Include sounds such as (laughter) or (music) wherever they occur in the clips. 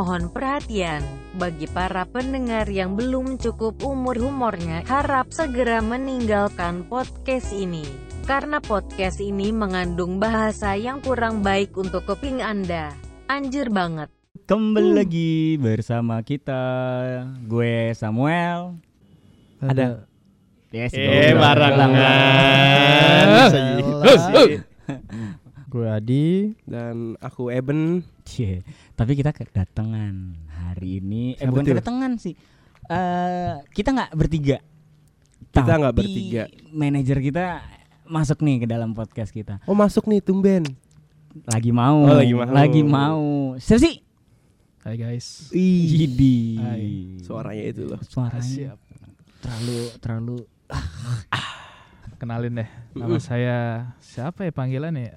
mohon perhatian. Bagi para pendengar yang belum cukup umur humornya, harap segera meninggalkan podcast ini. Karena podcast ini mengandung bahasa yang kurang baik untuk kuping Anda. Anjir banget. Kembali lagi bersama kita Gue Samuel Ada Yes, Eh. Bisa Gue Adi. Dan aku Eben. Cie, Tapi kita kedatangan hari ini Eh Siapa bukan tuh? kedatangan sih Eh Kita nggak bertiga Kita nggak bertiga. Manajer kita masuk nih ke dalam podcast kita Oh masuk nih tumben. Lagi mau Oh, lagi mau. Lagi mau Siapa sih? Hai guys. Hai. Suaranya itu loh. Suaranya terlalu terlalu (laughs) Kenalin deh. Nama saya siapa ya panggilannya ya?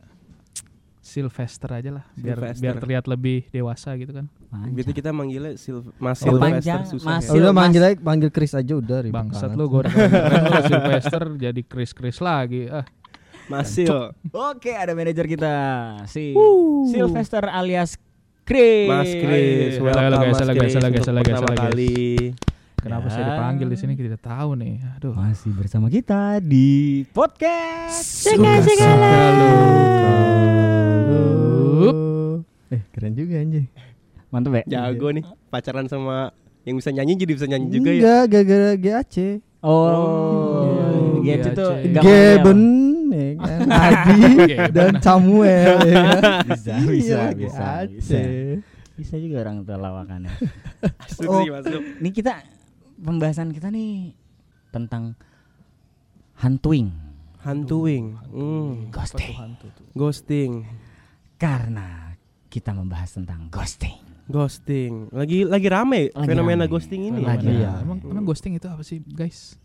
Sylvester aja lah, biar Sylvester. biar terlihat lebih dewasa gitu kan. Gitu kita manggilnya Sil Mas Oh, Sylvester panjang, susah Mas. ya. Oh, udah Mas. manggil aja, panggil Chris aja udah ribet Bangsat banget. lu gue (laughs) lu Sylvester jadi Chris Chris lagi. Ah, Masil. Oke, ada manajer kita si Sylvester alias Chris. Mas Chris, Halo, welcome halo, guys, Mas halo, guys, halo, guys, halo, guys, kali. kenapa Ya. saya dipanggil di sini kita tidak tahu nih. Aduh. Masih bersama kita di podcast. Eh, keren juga anjing. Mantap ya? Jago nih pacaran sama yang bisa nyanyi jadi bisa nyanyi juga ya. Enggak, gara-gara GAC. Oh, Iya, gitu tuh. iya, nggak Geben ya kan? Adi (laughs) dan Samuel ya kan? Bisa, bisa, Iya, bisa, GAC. bisa. Bisa juga orang tua lawakannya. (laughs) Masuk Oh. sih masuk. Ini kita pembahasan kita nih tentang hantuing, Hantuing. Hmm. Ghosting. Ghosting. Karena kita membahas tentang ghosting. Ghosting. Lagi lagi rame Lagi fenomena rame. ghosting ini. Lagi rame. Emang emang ghosting itu apa sih, guys?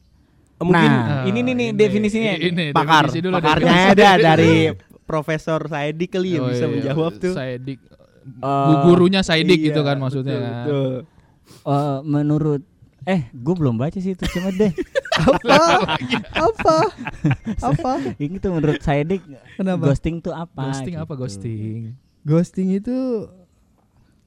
Eh, Mungkin nah, Eh, ini nih nih ini, definisinya. ini, pakar definisi dulu, pakarnya definisi. ada dari (laughs) Profesor Saidi kali yang Oh, bisa iya, menjawab tuh. Saidik. Eh, gurunya Saidik Iya, gitu kan maksudnya. betul, kan. betul. Eh, menurut eh gue belum baca sih itu cuma deh (laughs) Apa? Apa? Apa? ini tuh menurut saya dik Kenapa? ghosting tuh apa Ghosting apa gitu. ghosting? Ghosting itu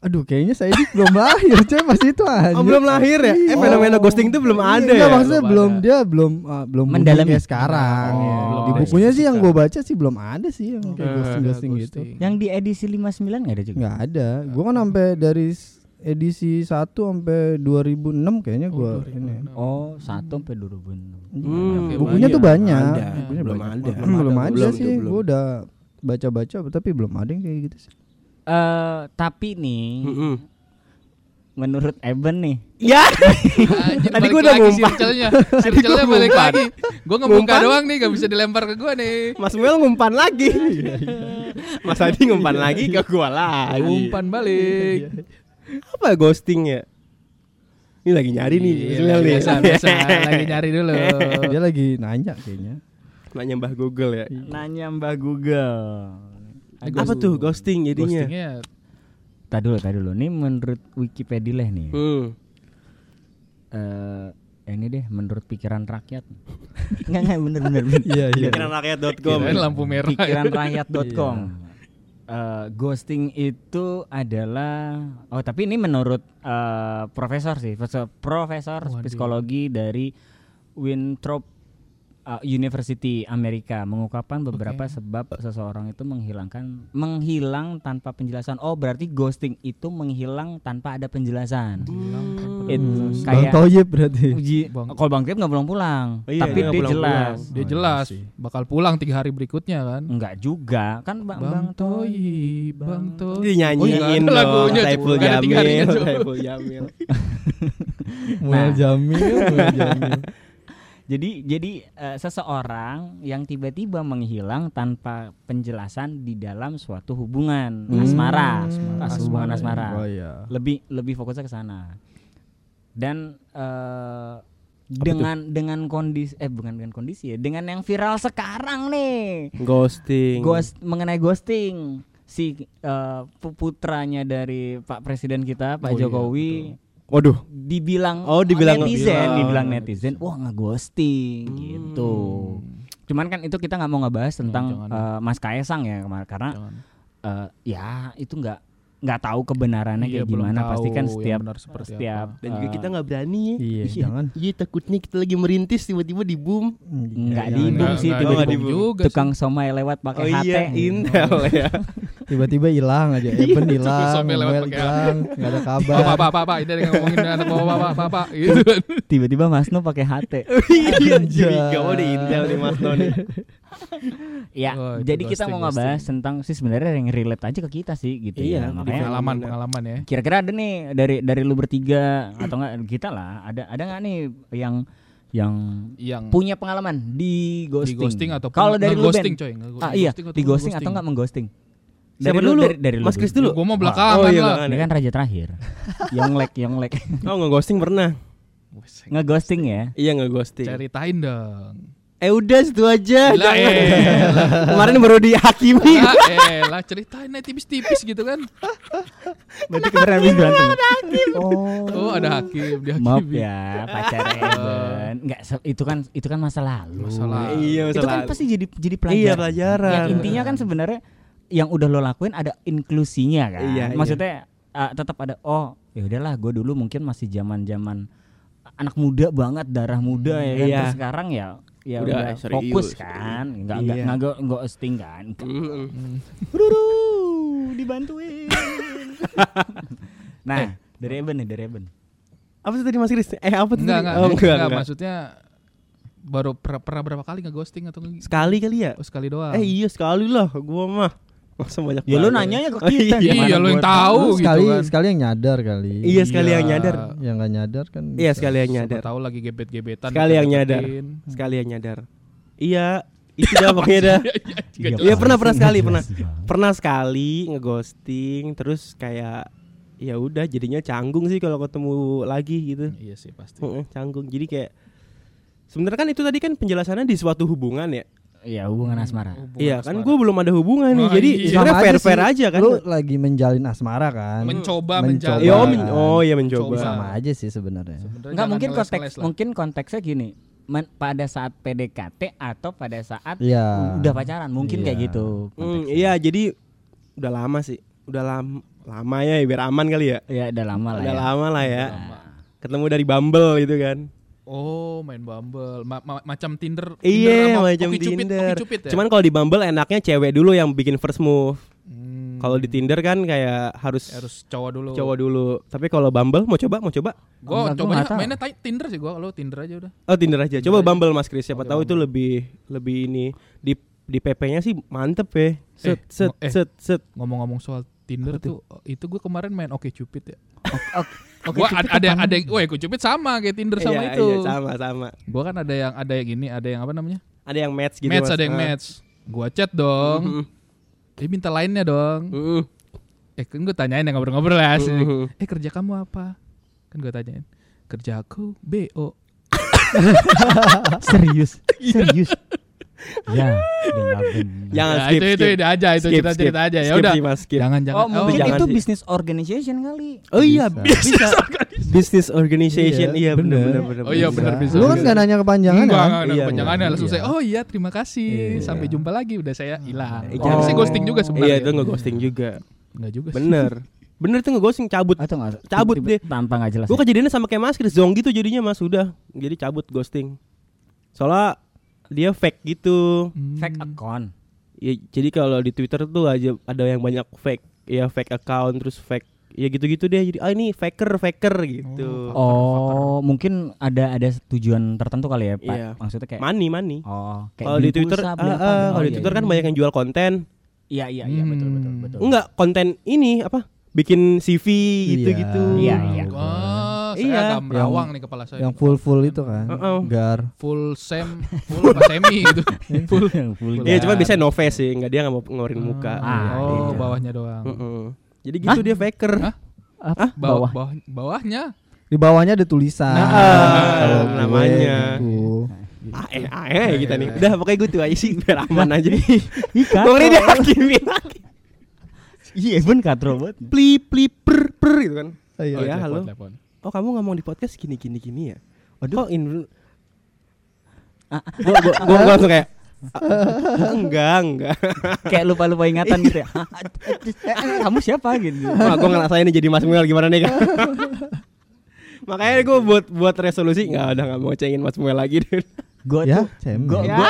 Aduh, kayaknya saya ini belum lahir, (laughs) coy masih itu aja. Oh, belum lahir ya? Eh, Iya. fenomena ghosting itu belum ada Enggak, ya? maksudnya Belum belum ada. dia belum ah, belum Mendalami. kayak sekarang. Oh, ya. belum Di ada bukunya sih yang gue baca sih belum ada sih yang kayak Nggak ghosting Ada ghosting gitu. yang di edisi 59 nggak ada juga Nggak ada. Gua kan sampai dari edisi 1 sampai 2006 kayaknya Oh, gua 2006. ini. oh satu sampai 2006 Hmm, Bukunya banyak. tuh banyak. Ada. Bukunya Belum banyak. ada. Hmm, belum ada Belum sih. tuh, belum. Gua udah baca-baca tapi belum ada yang kayak gitu sih. Eh, tapi nih Mm-mm. menurut Eben nih Ya, (laughs) Anjir, Tadi balik gua udah ngumpat. Circle-nya. Circle-nya gua balik ngumpat. lagi. Gua ngebuka Ngumpan. doang nih gak bisa dilempar ke gua nih. Mas Mel ngumpan lagi. (laughs) Mas Adi ngumpan lagi ke gua lagi. Umpan balik. Apa ghosting ya? Ini lagi nyari nih, Mas Iya, biasa, biasa. (laughs) Lagi nyari dulu. Dia lagi nanya kayaknya. Nanya Mbah Google ya. nanya Mbak Google Apa tuh ghosting jadinya? Ghostingnya Tadi dulu, tadi dulu. Nih menurut Wikipedia lah nih. Hmm. Eh, ini deh menurut pikiran rakyat. (laughs) Enggak enggak bener bener. bener. Iya, iya. Pikiranrakyat.com. kirain lampu merah. pikiranrakyat.com. Eh, ghosting itu adalah oh tapi ini menurut eh, profesor sih, profesor, profesor Waduh. psikologi dari Winthrop eh, University Amerika mengungkapkan beberapa Oke. sebab seseorang itu menghilangkan menghilang tanpa penjelasan. Oh, berarti ghosting itu menghilang tanpa ada penjelasan. It- Hmm, Bang kayak Toyib berarti. uji Bang- kalau Bang Tiap nggak pulang-pulang, Oh iya, tapi nggak dia pulang-pulang. jelas. Dia Oh, jelas iya bakal pulang tiga hari berikutnya kan. Enggak juga, kan Bang, Bang Toy, Bang Bang Toy. Dinyanyiin Oh, iya, lagunya, Saiful Jamil. Saiful Jamil. (laughs) Muel Nah. Jamil, Muel Jamil. (laughs) Jadi jadi eh, seseorang yang tiba-tiba menghilang tanpa penjelasan di dalam suatu hubungan asmara, Hmm. As- hubungan asmara. Oh iya. Lebih lebih fokusnya ke sana. Dan eh, dengan dengan kondisi eh bukan dengan kondisi ya, dengan yang viral sekarang nih. Ghosting. Ghost mengenai ghosting si pu- putranya dari Pak Presiden kita Pak Oh iya, Jokowi Waduh. dibilang Oh, dibilang netizen, ngebilang. dibilang netizen, wah ngeghosting gitu. Cuman kan itu kita nggak mau ngebahas tentang jangan. eh, Mas Kaisang ya kemar- karena Jangan. eh, ya itu nggak nggak tahu kebenarannya Iya, kayak belum gimana pasti kan setiap benar seperti setiap Dan juga eh, kita nggak berani ya. Iya, jangan. Iya takutnya kita lagi merintis tiba-tiba di boom. nggak Jangan. dibung Nggak- sih tiba-tiba juga tukang somai lewat pakai Oh HT iya, Intel (laughs) ya. Tiba-tiba hilang aja, Eben hilang, Noel hilang, nggak ada kabar. pak, pak, pak, ini ada yang ngomongin anak bapak, bapak, bapak, gitu kan. tiba-tiba Mas Nu pakai HT (laughs) Iya, curiga di Intel nih Mas Noni. (laughs) ya Oh, jadi kita mau ngebahas tentang sih sebenarnya yang relate aja ke kita sih gitu Iya, ya makanya Pengalaman, pengalaman ya. kira-kira ada nih dari dari lu bertiga atau enggak (clears throat) kita lah ada ada nggak nih yang yang Yang punya pengalaman di ghosting, di ghosting atau kalau dari lu ghosting coy, ah iya di ghosting atau enggak mengghosting dari Siapa lu dulu? dari, dari lu Mas Kris dulu. dulu. Gue mau belakangan Oh iya, lah. Dia kan raja terakhir (laughs) Yonglek Yonglek Oh nge-ghosting pernah. Ngeghosting ya Iya nge-ghosting. Ceritain dong. Eh udah situ aja. Lah, eh. (laughs) Kemarin baru dihakimi. Ah, eh lah ceritain tipis-tipis gitu kan. Berarti kemarin habis berantem Oh, Oh, ada hakim, dia Maaf ya pacar Eben Enggak se- itu kan itu kan masa lalu Masa lalu. Iya, Itu kan pasti jadi jadi pelajaran Iya, pelajaran. Yang intinya kan sebenarnya yang udah lo lakuin ada inklusinya kan Iya, iya. Maksudnya uh, tetap ada oh ya udahlah gue dulu mungkin masih zaman-zaman anak muda banget darah muda ya kan Iya. Terus sekarang ya ya Udah, udah, serius. fokus kan nggak nggak Iya. nggak go- ghosting kan. (laughs) Ruru, dibantuin (laughs) nah dari Eben nih dari Eben Apa sih tadi Mas Kris? Eh apa tuh? Enggak, tadi? enggak, Oh, enggak, enggak, enggak. maksudnya baru pernah, pernah berapa kali nge-ghosting atau nge Sekali kali ya? Oh, sekali doang. Eh iya sekali lah gua mah. (laughs) Masa banyak ya lu nanya ya ke Oh, kita iya. gimana Iya, lu yang tahu Lu gitu sekali kan. sekali yang nyadar kali. Iya sekali yang nyadar. Yang nggak nyadar kan. Iya bisa. sekali yang nyadar. tahu lagi gebet-gebetan. Sekali yang nyadar. Sekali yang nyadar. Iya, (laughs) itu dah pokoknya dah. Iya, Iya pernah pernah sekali pernah. Pernah sekali ngeghosting terus kayak ya udah jadinya canggung sih kalau ketemu lagi gitu. Iya sih pasti. Canggung. Jadi kayak sebenarnya kan itu tadi kan penjelasannya di suatu hubungan ya. Iya hubungan asmara Hubungan iya kan asmara. gue belum ada hubungan nih. Oh, jadi iya. sebenarnya fair fair sih. aja kan. Lu lagi menjalin asmara kan. mencoba Mencoba. menjalin. Ya, oh, men- oh iya mencoba. Coba. sama aja sih sebenarnya. Enggak mungkin konteks mungkin konteksnya gini. Men- pada saat PDKT atau pada saat Iya. udah pacaran mungkin kayak Iya. gitu. Hmm, konteksnya. iya jadi udah lama sih. Udah lama lama ya biar aman kali ya. Ya udah lama lah Udah ya. lama lah ya. Lama. Ketemu dari Bumble gitu kan. Oh, main Bumble. Ma- ma- macam Tinder. Iya, Tinder sama macam Okcupid- Tinder. Okcupid ya? Cuman kalau di Bumble enaknya cewek dulu yang bikin first move. Hmm, Kalau di Tinder kan kayak harus, harus cowok dulu. cowok dulu. Tapi kalau Bumble mau coba, mau coba? Gua Enggak, gua cobanya nggak tahu. mainnya Tinder sih gua. Kalau Tinder aja udah. Oh Tinder aja. Tinder Coba aja. Bumble Mas Kris. Siapa Oke, tahu itu Bumble. lebih lebih ini di di PP-nya sih mantep ya. Set Eh, set eh. set set. Ngomong-ngomong soal Tinder Apa tuh, itu gue kemarin main Oke Cupid ya. Oke, gua Cupid ada, ada ada Oke Cupid sama kayak Tinder sama Iya, itu. Iya, sama sama. Gua kan ada yang ada yang ini, ada yang apa namanya? Ada yang match gitu. match Mas. ada yang Ah. match. Gua chat dong. Mhm. Dia minta lainnya dong. Mhm. Eh kan gue tanyain ya ngobrol-ngobrol lah asik. Mhm. Eh kerja kamu apa? Kan gue tanyain. Kerja aku BO. (laughs) serius. Serius. (laughs) ya, nggak. Jangan Ya, skip, itu itu skip. ide aja itu Skip, cerita-cerita skip. aja ya udah. sih. Jangan jangan. Oh, mungkin jangan itu sih. bisnis organization kali. Oh iya, Bisa. Business organization. Iya, Iya, benar benar benar. Oh iya, benar, bisa. Lu kan nggak nanya kepanjangan Enggak, enggak, enggak, Iya, kepanjangannya langsung Iya. saya. Oh iya, terima kasih. Sampai jumpa lagi udah saya hilang. Iya, Oh. jangan. Harusnya ghosting juga sebenarnya. Iya, itu nge-ghosting juga. Enggak juga sih. Bener. Bener tuh nge-ghosting cabut. Atau enggak? Cabut deh. Tanpa enggak jelas. Gue ya? kejadiannya sama kayak Mas Kris zong gitu jadinya Mas udah. Jadi cabut ghosting. Soalnya dia fake gitu. Hmm. fake account. Ya, jadi kalau di Twitter tuh aja ada yang banyak fake. Ya fake account terus fake ya gitu-gitu deh. Jadi ah ini faker faker gitu. Oh, mungkin ada ada tujuan tertentu kali ya, Pak. Iya. Maksudnya kayak Money money. Oh, kayak Kalau di Twitter, ah, ah, gitu. kalau Oh, di iya, Twitter iya. kan banyak yang jual konten. Iya, iya, iya, betul, betul, Hmm. betul. Enggak, konten ini apa? Bikin CV gitu-gitu. Iya, iya. Oh, saya Iya. agak merawang nih kepala saya. Yang full full itu kan. Heeh. Gar. full sem, full apa semi gitu. (laughs) full yang full. Iya, Iya. cuma biasanya no face sih, enggak dia enggak mau ngeluarin muka. Ah, oh, iya. bawahnya doang. Heeh. Jadi gitu dia faker. Hah? Apa? Bawah, Bawah. bawah, bawahnya. Di bawahnya ada tulisan. Nah, namanya. gitu. Ah, eh, ah, eh, kita nih. Udah pokoknya gue tuh aja sih biar aman aja. (laughs) Ikan. Gue dia hakimin lagi. Iya, Eben katro banget. Pli pli per per gitu kan. Oh, iya. Oh, ya, telepon, halo. telepon. Oh, kamu ngomong di podcast gini gini gini ya? Waduh. Kok in Ah, (laughs) gua gua gua, gua langsung kayak enggak, enggak. (laughs) Kayak lupa-lupa ingatan gitu ya. (laughs) "Hah, eh, Kamu siapa gitu. Wah, gue ngerasain ini jadi Mas Muel gimana nih kan? Makanya gue buat buat resolusi nggak ada nggak mau cengin Mas Muel lagi deh. Gue Ya, tuh gue Ya. gue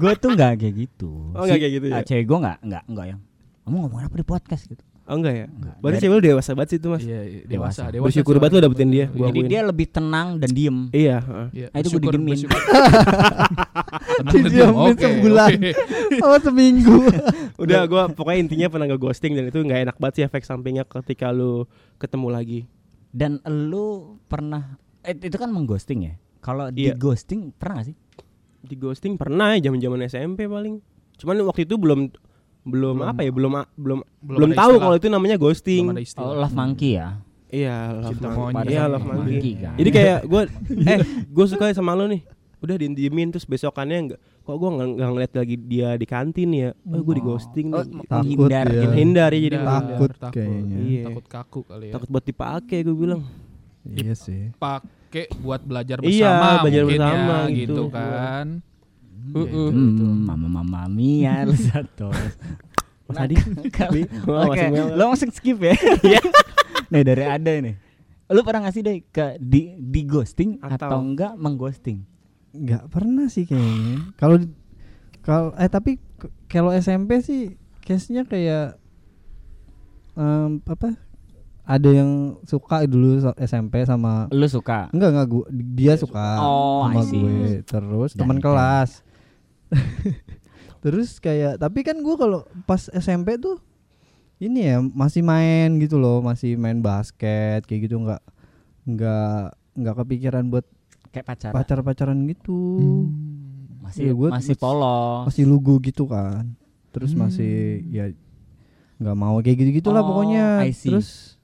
gue tuh nggak kayak gitu. Oh, nggak kayak gitu ya? ah, cewek gue nggak nggak nggak yang. Kamu ngomongin apa di podcast gitu. Oh enggak ya? Enggak. Berarti cewek lu dewasa banget sih itu Mas. Iya, iya, Dewasa. dewasa, dewasa. Bersyukur banget lu dapetin dia. Gua Jadi akuin. dia lebih tenang dan diem. Iya, heeh. Iya, Ah, itu bersyukur- didiemin. (laughs) Didiemin sebulan. (laughs) Oh seminggu. (laughs) Udah gua pokoknya intinya pernah nge ghosting dan itu nggak enak banget sih efek sampingnya ketika lu ketemu lagi. Dan lu pernah eh, itu kan mengghosting ya. Kalau di Iya. ghosting pernah gak sih? Di ghosting pernah ya zaman-zaman SMP paling. Cuman waktu itu belum belum, Belum- apa ya belum belum Belum belum, tahu kalau itu namanya ghosting. Oh, love monkey ya. Iya, love Cinta monkey. Iya, love monkey. monkey kan. Jadi kayak gue eh gue suka sama lo nih. Udah diemin terus besokannya enggak kok gue nggak nggak ngeliat lagi dia di kantin ya. Oh, gue di ghosting Oh, nih. Takut menghindar dia. gitu. Hindar ya jadi Hindar, Takut takut. kayaknya. Iya. Takut kaku kali ya. takut buat dipakai gue bilang. Iya sih. Pakai buat belajar bersama Iya, belajar mungkin bersama ya, gitu. gitu kan. Hmm, mama mama mia (laughs) satu. Mas Adi. Oke, masih mel. lo langsung skip ya. (laughs) Iya. nih dari ada nih. Lu pernah ngasih deh ke di di ghosting atau, Atau- enggak mengghosting? Nggak pernah sih kayaknya. Kalau kalau eh tapi kalau SMP sih case-nya kayak em, apa? Ada yang suka dulu SMP sama Lu suka? enggak enggak gua dia suka Oh, sama gue terus teman kelas. (laughs) terus kayak tapi kan gua kalau pas SMP tuh ini ya masih main gitu loh, masih main basket kayak gitu enggak enggak enggak kepikiran buat Kayak pacaran. pacar-pacaran gitu. Masih Iya, gua masih mas- polos. masih lugu gitu kan terus masih ya nggak mau kayak gitu gitulah Oh, pokoknya I see. terus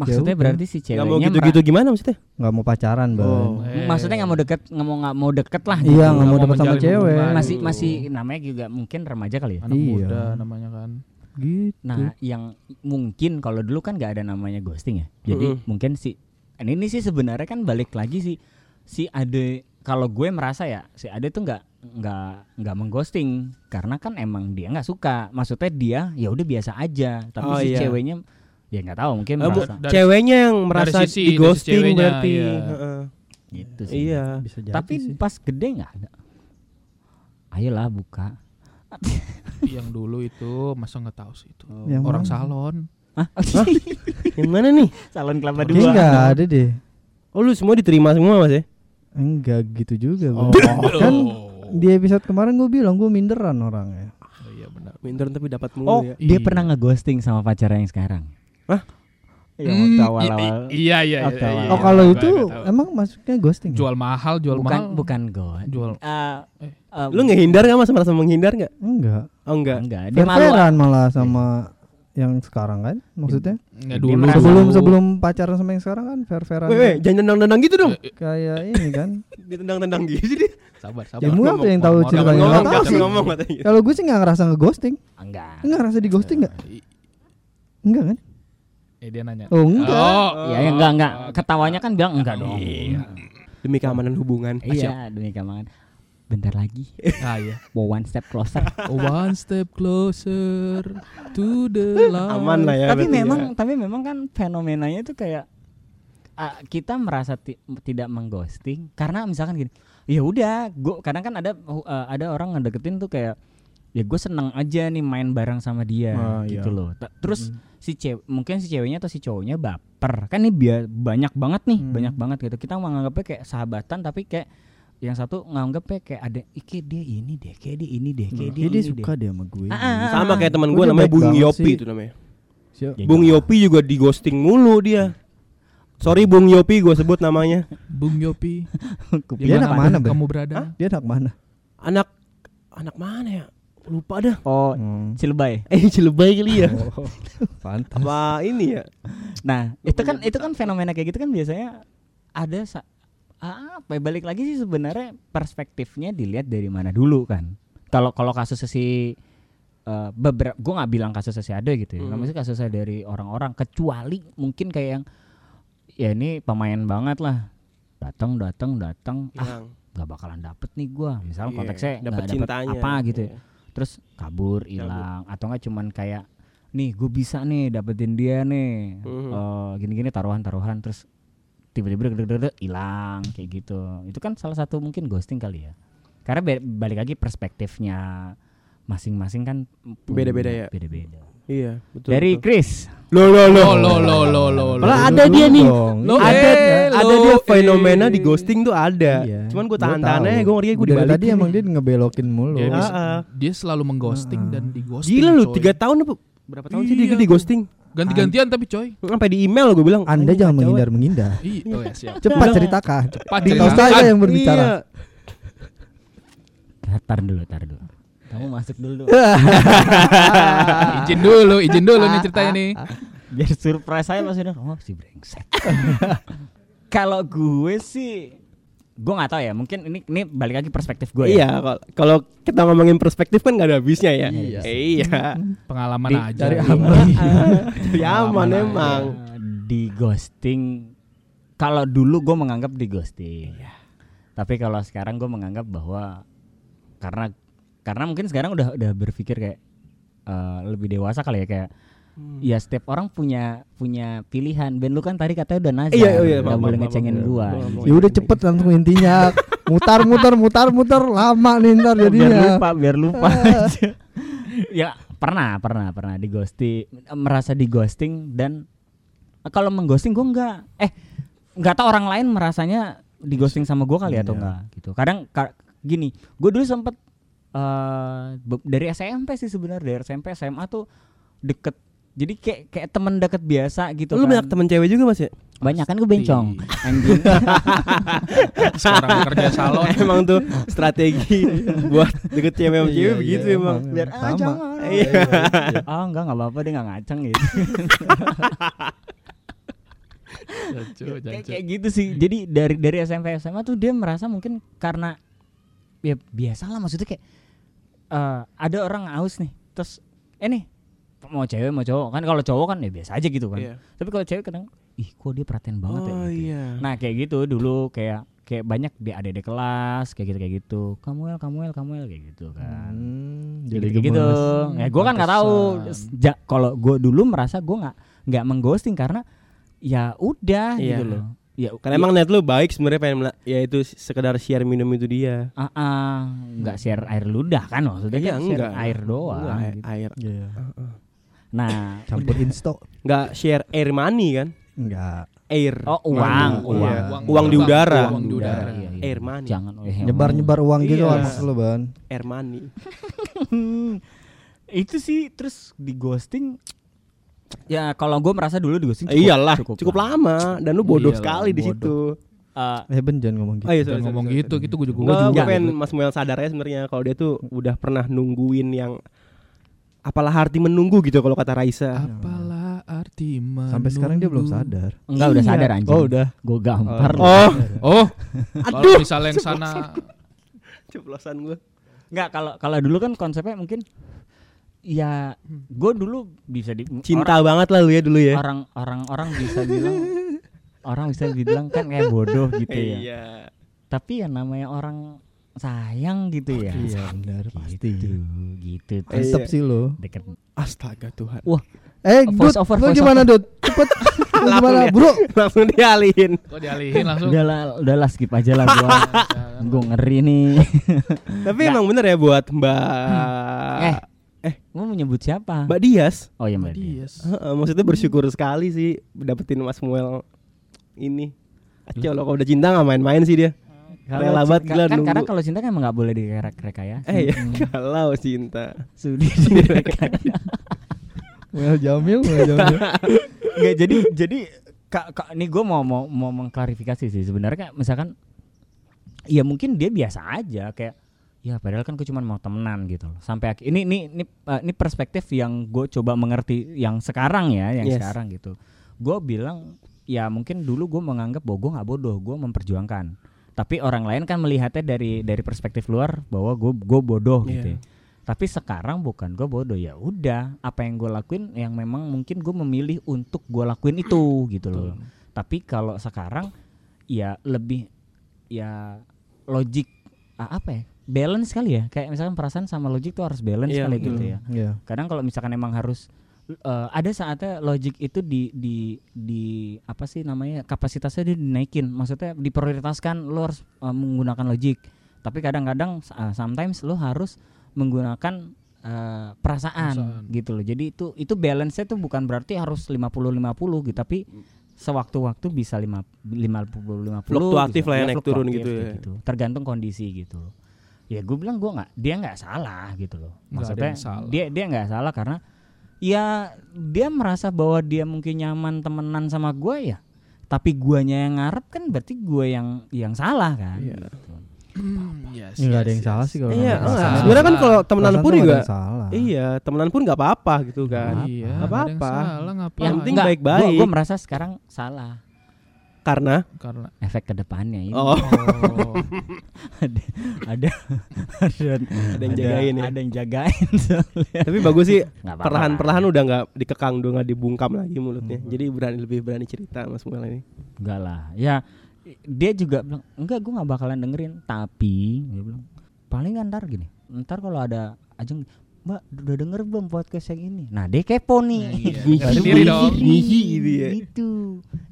Maksudnya Ya udah. berarti si Gak ceweknya mau gitu-gitu gimana maksudnya? nggak mau pacaran bang Oh. maksudnya nggak mau deket, nggak mau nggak mau deket lah. iya gitu. nggak mau mau deket sama cewek. Masih masih namanya juga mungkin remaja kali ya. Anak Iya. muda namanya kan. gitu Nah, yang mungkin kalau dulu kan nggak ada namanya ghosting ya. Jadi Mm-mm. mungkin si ini, ini sih sebenarnya kan balik lagi sih si Ade kalau gue merasa ya si Ade tuh nggak nggak nggak mengghosting karena kan emang dia nggak suka. Maksudnya dia ya udah biasa aja. Tapi Oh, si iya. ceweknya ya nggak tahu mungkin bu- merasa Dari- ceweknya yang merasa dari sisi- di dari ghosting ceweknya, berarti. iya. Heeh. gitu sih. Iya. bisa jadi Tapi sih. pas gede nggak ada. Ayolah buka. (laughs) yang dulu itu masa nggak tahu sih itu. Yang Orang mana? salon. Hah? Yang mana nih? Salon kelapa dua. nggak ada deh Oh lu semua diterima semua mas ya? enggak gitu juga Oh. Kan di episode kemarin gue bilang gue minderan orangnya Oh, iya benar. Minter tapi dapat mulu Oh, ya. dia Iya. pernah ngeghosting sama pacarnya yang sekarang. Hah? Iya, Hmm, awal-awal. Iya iya iya. Iya, iya. oh kalau itu emang masuknya ghosting ya? jual mahal, jual bukan mahal. bukan ghost. Jual. Eh, Eh. eh, Lu ngehindar gak mas? Merasa menghindar gak? enggak Oh enggak. enggak, dia malu. fair malah sama yang sekarang kan maksudnya Nggak Dia dulu. sebelum dulu. sebelum pacaran sama yang sekarang kan fair fairan Weh, jangan tendang-tendang gitu dong. kayak ini kan Ditendang-tendang gitu dia. Sabar, sabar. Ya, mu apa yang tahu ceritanya? Nggak tahu sih. kalau gue sih nggak ngerasa ngeghosting Enggak. nggak ngerasa di ghosting nggak enggak kan Eh dia nanya. oh enggak Oh, Ya, ya enggak enggak. Ketawanya kan bilang enggak dong. Iya. Demi keamanan hubungan. Iya, demi keamanan. Bentar lagi. ah iya. (laughs) Mau one step closer. One step closer to the light. Aman lah ya. tapi berarti memang ya. tapi memang kan fenomenanya itu kayak ah, kita merasa ti- tidak mengghosting karena misalkan gini ya udah gua kadang kan ada uh, ada orang ngedeketin tuh kayak ya gue seneng aja nih main bareng sama dia Ah, iya. gitu loh Ta- terus si cewek mungkin si ceweknya atau si cowoknya baper kan ini biar banyak banget nih Hmm. banyak banget gitu kita menganggapnya kayak sahabatan tapi kayak yang satu nganggapnya kayak ada ike dia ini deh kayak dia ini deh kayak dia Jadi dia ini suka dia sama gue Ah, ah, ah. Sama kayak teman gue namanya Bung Yopi sih? itu namanya. Siap. Ya, Bung jangan. Yopi juga di ghosting mulu dia. Sorry Bung Yopi gue sebut namanya. Bung Yopi. (laughs) Dia Di anak mana? Kamu berada? dia anak mana Anak anak mana ya? Lupa dah. oh Hmm. Cilebay (laughs) Eh Cilebay kali ya. Oh, pantas Apa ini ya? Nah, itu kan itu kan fenomena kayak gitu kan biasanya ada sa- ah, apa ya, balik lagi sih sebenarnya perspektifnya dilihat dari mana dulu kan. Kalau kalau kasusnya si eh, beberapa gue nggak bilang kasusnya si Ade gitu ya. Hmm. Maksudnya kasusnya dari orang-orang kecuali mungkin kayak yang ya ini pemain banget lah. Datang datang datang ah nggak bakalan dapet nih gua misal Iya, konteksnya dapet nggak dapet cintanya. apa gitu ya Iya. Terus kabur hilang. Atau nggak cuman kayak nih gue bisa nih dapetin dia nih. Mhm. Eh, gini-gini taruhan-taruhan terus tiba-tiba hilang kayak gitu. Itu kan salah satu mungkin ghosting kali ya. Karena balik lagi perspektifnya masing-masing kan Beda-beda ya. beda-beda Iya, betul. dari betul. Chris lo lo lo. Lo lo lo lo lo. lo. Malah ada dia nih. Lo, ada ada lo, dia fenomena di ghosting tuh ada. Iya. Cuman gue Gua tahan-tahan aja, gue ngeri gue dibalikin. tadi emang dia ngebelokin mulu. Dia, bisa- Ah, ah. dia selalu mengghosting dan di ghosting. Gila lu coy. tiga tahun apa? Berapa tahun sih dia Iya di ghosting? Ganti-gantian tapi coy. Sampai di email gue bilang. Anda "Anjing, jangan kacau, menghindar menghindar. Iya, oh ya siap. Cepat ceritakan. Cepat ceritakan. saya yang Iya. berbicara. tar dulu tar dulu kamu masuk dulu (laughs) izin dulu, izin dulu nih ceritanya nih. (laughs) biar surprise saya pas udah oh si brengsek (laughs) kalau gue sih gue nggak tahu ya mungkin ini ini balik lagi perspektif gue Iya, ya kalau- kalau kita ngomongin perspektif kan gak ada habisnya ya. Iya. Eh, Iya. Pengalaman Di- aja. Cari Iya. aman. Jadi aman emang. di ghosting kalau dulu gue menganggap di ghosting tapi kalau sekarang gue menganggap bahwa karena karena mungkin sekarang udah udah berpikir kayak eh, lebih dewasa kali ya kayak Hmm. ya setiap orang punya punya pilihan Ben lu kan tadi katanya udah nazar Iya, iya, nggak maaf, boleh ngecengin maaf. gua. Ya udah cepet langsung intinya. Mutar mutar mutar mutar lama nih ntar biar jadinya. lupa biar lupa aja. (laughs) ya pernah pernah pernah di ghosting merasa di ghosting dan kalau mengghosting gue nggak eh nggak tahu orang lain merasanya di ghosting sama gue kali atau Iya. enggak gitu kadang ka- gini gue dulu sempet eh, be- dari SMP sih sebenarnya dari SMP SMA tuh deket jadi kayak kayak temen deket biasa gitu Lu kan. banyak temen cewek juga Mas ya? banyak kan gue bencong anjing (laughs) Sekarang kerja salon. (laughs) emang tuh strategi buat deket cewek sama cewek Iya, begitu iya, emang. biar ah Sama. jangan Iya. ah enggak enggak apa-apa dia enggak ngaceng gitu Jancu, kayak, jancu. kayak gitu sih jadi dari dari SMP SMA tuh dia merasa mungkin karena ya biasa lah maksudnya kayak eh, ada orang aus nih terus eh nih mau cewek mau cowok kan kalau cowok kan ya biasa aja gitu kan Iya. tapi kalau cewek kadang ih kok dia perhatian banget ya Oh gitu. iya. nah kayak gitu dulu kayak kayak banyak di adik kelas kayak gitu kayak gitu kamuel kamuel kamuel kayak gitu kan Hmm, jadi kayak gitu ya gue kan nggak tahu. Ja- kalau gue dulu merasa gue nggak nggak mengghosting karena ya udah Iya. gitu loh ya Karena emang net lu baik sebenarnya pengen ya itu sekedar share minum itu dia. ah ah, nggak share air ludah kan maksudnya Iya, kan share enggak. air doang Enggak, air, gitu. air. Iya. nah Campur insto. Enggak share air money kan? Enggak. Air. oh uang Money. uang Iya. Uang Uang di udara. uang di udara. Iya, iya. Air money. jangan eh, Nyebar-nyebar uang gitu Iya. maksud lo, Ban. Air money. (laughs) itu sih terus di ghosting ya kalau gue merasa dulu di ghosting Eh, Iyalah, cukup, cukup, lama dan lu bodoh Iyalah, sekali di situ. Eh, Eh Ben jangan ngomong gitu. Oh iya, Jangan sorry, ngomong sorry, gitu, gitu gue juga Enggak, juga. gue pengen Mas Muel sadar ya sebenarnya kalau dia tuh udah pernah nungguin yang apalah arti menunggu gitu kalau kata Raisa. Apalah arti Sampai sekarang dia belum menunggu? sadar. enggak udah Iya. sadar anjing Oh, udah. gue gampar lu. Oh, Oh, aduh. kalau misalnya yang (laughs) sana Ceplosan gue. Enggak kalau kalau dulu kan konsepnya mungkin ya gue dulu bisa di Cinta banget lah lu ya dulu ya. orang orang orang bisa bilang orang bisa bilang kan kayak bodoh gitu ya Iya. tapi ya namanya orang sayang gitu ya Iya benar pasti. gitu gitu iya. sih lo. deket Astaga Tuhan. Eh, Voice Dut, over, lu gimana, Dut? Cepet. (laughs) Lu gimana. Bro? (laughs) Langsung dialihin. kok dialihin langsung. udah lah udah lah skip aja lah gua (laughs) gua ngeri nih Tapi emang bener ya buat Mbak eh eh mau menyebut siapa Mbak Dias. oh ya mbak Dia. Dias. Heeh, maksudnya bersyukur sekali sih dapetin Mas Muel ini. Acau lo kalau udah cinta nggak main-main sih dia. Rela banget cinta- gila kan nunggu. karena kalau cinta kan emang nggak boleh direkayasa Eh ya, kalau cinta. sudi (laughs) direkayasa Well Jamil, Well Jamil. (laughs) Nggak, jadi jadi kak, kak ini gue mau mau mau mengklarifikasi sih sebenarnya kayak misalkan ya mungkin dia biasa aja kayak ya padahal kan gue cuma mau temenan gitu loh. Sampai akhir ini ini ini eh, ini perspektif yang gue coba mengerti yang sekarang ya yang Yes. sekarang gitu. Gue bilang ya mungkin dulu gue menganggap bahwa gue nggak bodoh gue memperjuangkan. Tapi orang lain kan melihatnya dari dari perspektif luar bahwa gue gue bodoh gitu Iya. ya. tapi sekarang bukan gue bodoh ya udah. Apa yang gue lakuin yang memang mungkin gue memilih untuk gue lakuin itu gitu loh. Tapi kalau sekarang ya lebih ya logik apa ya balance kali ya kayak misalkan perasaan sama logik tuh harus balance Iya, kali betul. gitu ya Iya. kadang kalau misalkan emang harus eh, ada saatnya logik itu di di di apa sih namanya kapasitasnya dia dinaikin maksudnya diprioritaskan lo harus eh, menggunakan logik tapi kadang-kadang uh, sometimes lo harus menggunakan eh, perasaan, Perasaan. gitu loh jadi itu itu balance-nya tuh bukan berarti harus 50-50 gitu tapi sewaktu-waktu bisa lima lima puluh lima puluh Fluktuatif lah ya, naik turun gitu ya. tergantung kondisi gitu ya gue bilang gue nggak dia nggak salah gitu loh ada maksudnya yang salah. dia dia nggak salah karena ya dia merasa bahwa dia mungkin nyaman temenan sama gue ya tapi guanya yang ngarep kan berarti gue yang yang salah kan Iya. gitu. yes, Ya, nggak ada yes, yang salah yes. sih kalau Iya, enggak. salah. Sebenarnya kan kalau temenan pun juga ada yang salah. Iya, temenan pun nggak apa-apa gitu kan. Iya, Nggak nggak ada yang apa-apa. salah? Yang penting baik-baik. gua merasa sekarang salah Karena karena efek ke depannya ini oh, oh, (laughs) ada ada ada Ada yang jagain ya. ada yang jagain soalnya. tapi bagus sih perlahan-perlahan udah nggak dikekang udah nggak dibungkam lagi mulutnya. Jadi berani lebih berani cerita Mas Muel ini. Enggak lah. Ya dia juga bilang enggak gue nggak bakalan dengerin. Tapi dia bilang paling ntar gini. Ntar kalau ada ajeng Mbak udah denger belum podcast yang ini? Nah dia kepo nih. Nah, iya, (laughs) Baru sendiri dong. Gitu ya. Gitu,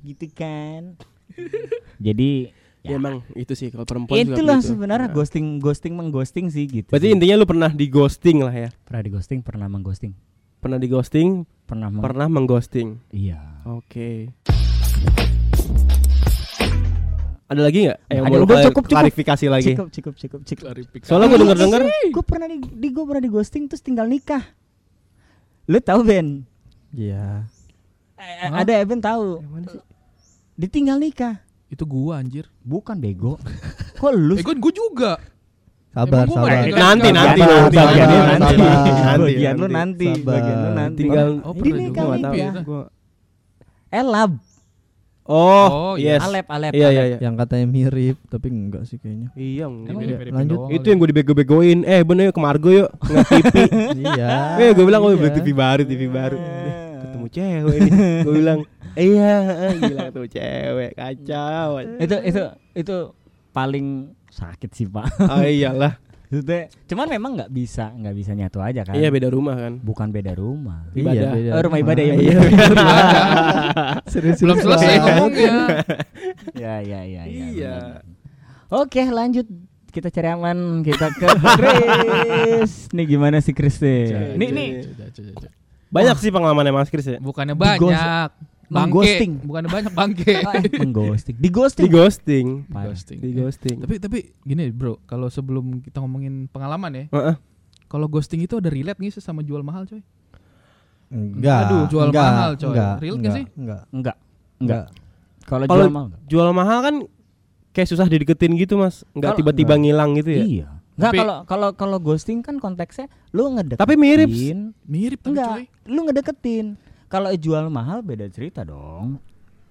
gitu kan. (laughs) Jadi Ya, ya, emang itu sih kalau perempuan itulah begitu. sebenarnya Nah. ghosting ghosting mengghosting sih gitu. Berarti sih. intinya lu pernah di ghosting lah ya. pernah di ghosting, pernah mengghosting, Pernah di ghosting, pernah meng- pernah mengghosting. Iya. Oke. Ada lagi nggak? yang Ada, udah cukup, cukup. klarifikasi lagi. Cukup, cukup, cukup, cukup. klarifikasi. Soalnya gue denger denger gue pernah di, di gue pernah di ghosting terus tinggal nikah. Lu tahu Ben? Iya. Eh, Hah? Ada Eben tahu. Ditinggal nikah. Itu gua anjir. Bukan bego. (laughs) Kok lu Eh, gua, juga. Sabar, Emang gua sabar. nggak Nanti, nikah? nanti, Bagian- nanti, bagian lu nanti. nanti. Nanti, Bagian lu nanti. nanti. Sabar. Bagian lu nanti. Tinggal Oh, Ini pernah nikah juga. Gua nggak tahu. nikah. Iya. Gua- Elab. Oh, Oh, iya. yes. Alep, alep. Iya, iya, alep. iya. Yang katanya mirip tapi enggak sih kayaknya. Iya, enggak. mirip-mirip lanjut. doang Itu yang gue dibego-begoin. Eh, bener ke Margo yuk, nggak TV. (laughs) iya. Eh, gue bilang gue iya. beli TV baru, TV baru. Ketemu cewek ini. Gue bilang, iya, gila ketemu (laughs) cewek, kacau. Itu itu itu paling sakit sih, Pak. Oh iyalah. Maksudnya, cuman memang nggak bisa, nggak bisa nyatu aja kan. Iya beda rumah kan. Bukan beda rumah. Ibadah. Iya, beda Oh, rumah ibadah ya. Iya. (laughs) Serius, Belum selesai banget. ngomongnya. ya, ya, ya, ya. Iya. benar. Oke, lanjut. Kita cari aman, kita ke Chris. Nih gimana sih Chris nih? Nih, nih. Banyak sih pengalamannya Mas Kris ya. Bukannya banyak. Bangke. mengghosting. Bukannya banyak bangke. (laughs) Eh, mengghosting. Di Di ghosting. Parah. Ghosting. Di ghosting. Tapi tapi gini bro, kalau sebelum kita ngomongin pengalaman ya, Heeh. kalau ghosting itu ada relate sih sama jual mahal coy? Enggak. Aduh, jual enggak, mahal, coy. Enggak, Real nggak enggak, sih? Enggak. Enggak. Enggak. Kalau Kalau jual mahal enggak? Jual mahal kan kayak susah dideketin gitu Mas. Enggak tiba-tiba ngilang gitu ya. Iya. Enggak kalau kalau kalau ghosting kan konteksnya lu ngedeketin. Tapi mirip. Mirip tapi Enggak, coy. lu ngedeketin. Kalau jual mahal beda cerita dong.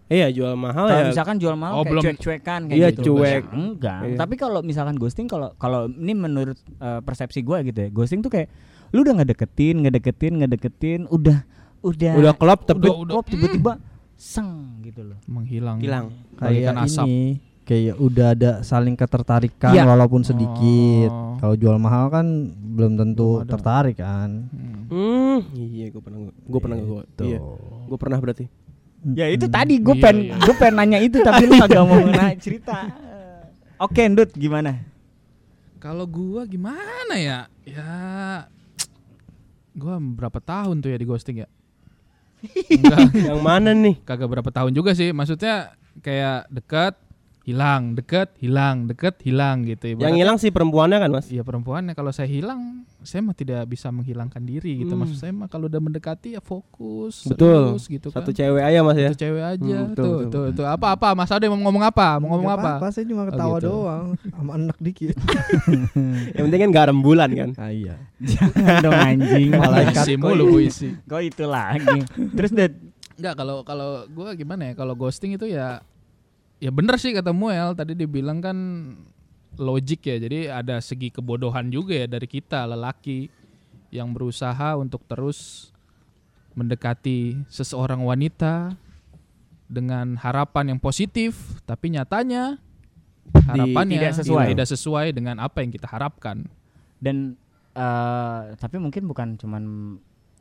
Iya, jual mahal Kalau ya. misalkan jual mahal Oh, kayak belum- cuek-cuekan kayak Iya, gitu. cuek. Ya, enggak. Iya. Tapi kalau misalkan ghosting kalau kalau ini menurut eh, persepsi gua gitu ya. Ghosting tuh kayak lu udah ngedeketin, ngedeketin, ngedeketin, udah udah Udah klop tapi Udah, udah. klop tiba-tiba seng gitu loh. Menghilang. hilang. Kayak asap. ini kayak udah ada saling ketertarikan Iya. walaupun sedikit. Oh. Kalau jual mahal kan belum tentu Belum tertarik kan. Hmm. Hmm, iya gue pernah gue pernah gue. Tuh. Iya. Gue pernah berarti. Ya itu Mm. tadi gue Iya, pengen iya. gue pengen nanya itu tapi lu kagak mau nanya cerita. (laughs) Oke, Ndut gimana? Kalau gua gimana ya? Ya gua berapa tahun tuh ya di ghosting ya? (laughs) Enggak, Yang mana nih? kagak berapa tahun juga sih. Maksudnya kayak dekat, hilang, dekat, hilang, dekat, hilang gitu. Yang Ibaratnya- hilang sih perempuannya kan, Mas? Iya perempuannya kalau saya hilang, saya mah tidak bisa menghilangkan diri gitu. Hmm. Maksud saya mah kalau udah mendekati ya fokus, Betul. serius gitu Satu kan. cewek aja, Mas ya. Satu cewek aja. Hmm, betul, tuh, betul. tuh, tuh. Apa apa Mas Ade mau ngomong apa? Mau ngomong Nggak apa? apa-apa, saya cuma Oh, ketawa gitu. doang sama enak dikit. (laughs) Yang penting kan garam bulan kan. ah iya. Jangan dong anjing. Malaikat Puisi kok mulu puisi. Kok itu lagi. Terus Ndut Enggak kalau kalau gua gimana ya? Kalau ghosting itu ya ya bener sih kata Muel tadi dibilang kan logik ya. Jadi ada segi kebodohan juga ya dari kita lelaki yang berusaha untuk terus mendekati seseorang wanita dengan harapan yang positif, tapi nyatanya harapannya tidak sesuai. tidak sesuai dengan apa yang kita harapkan. Dan eh tapi mungkin bukan cuman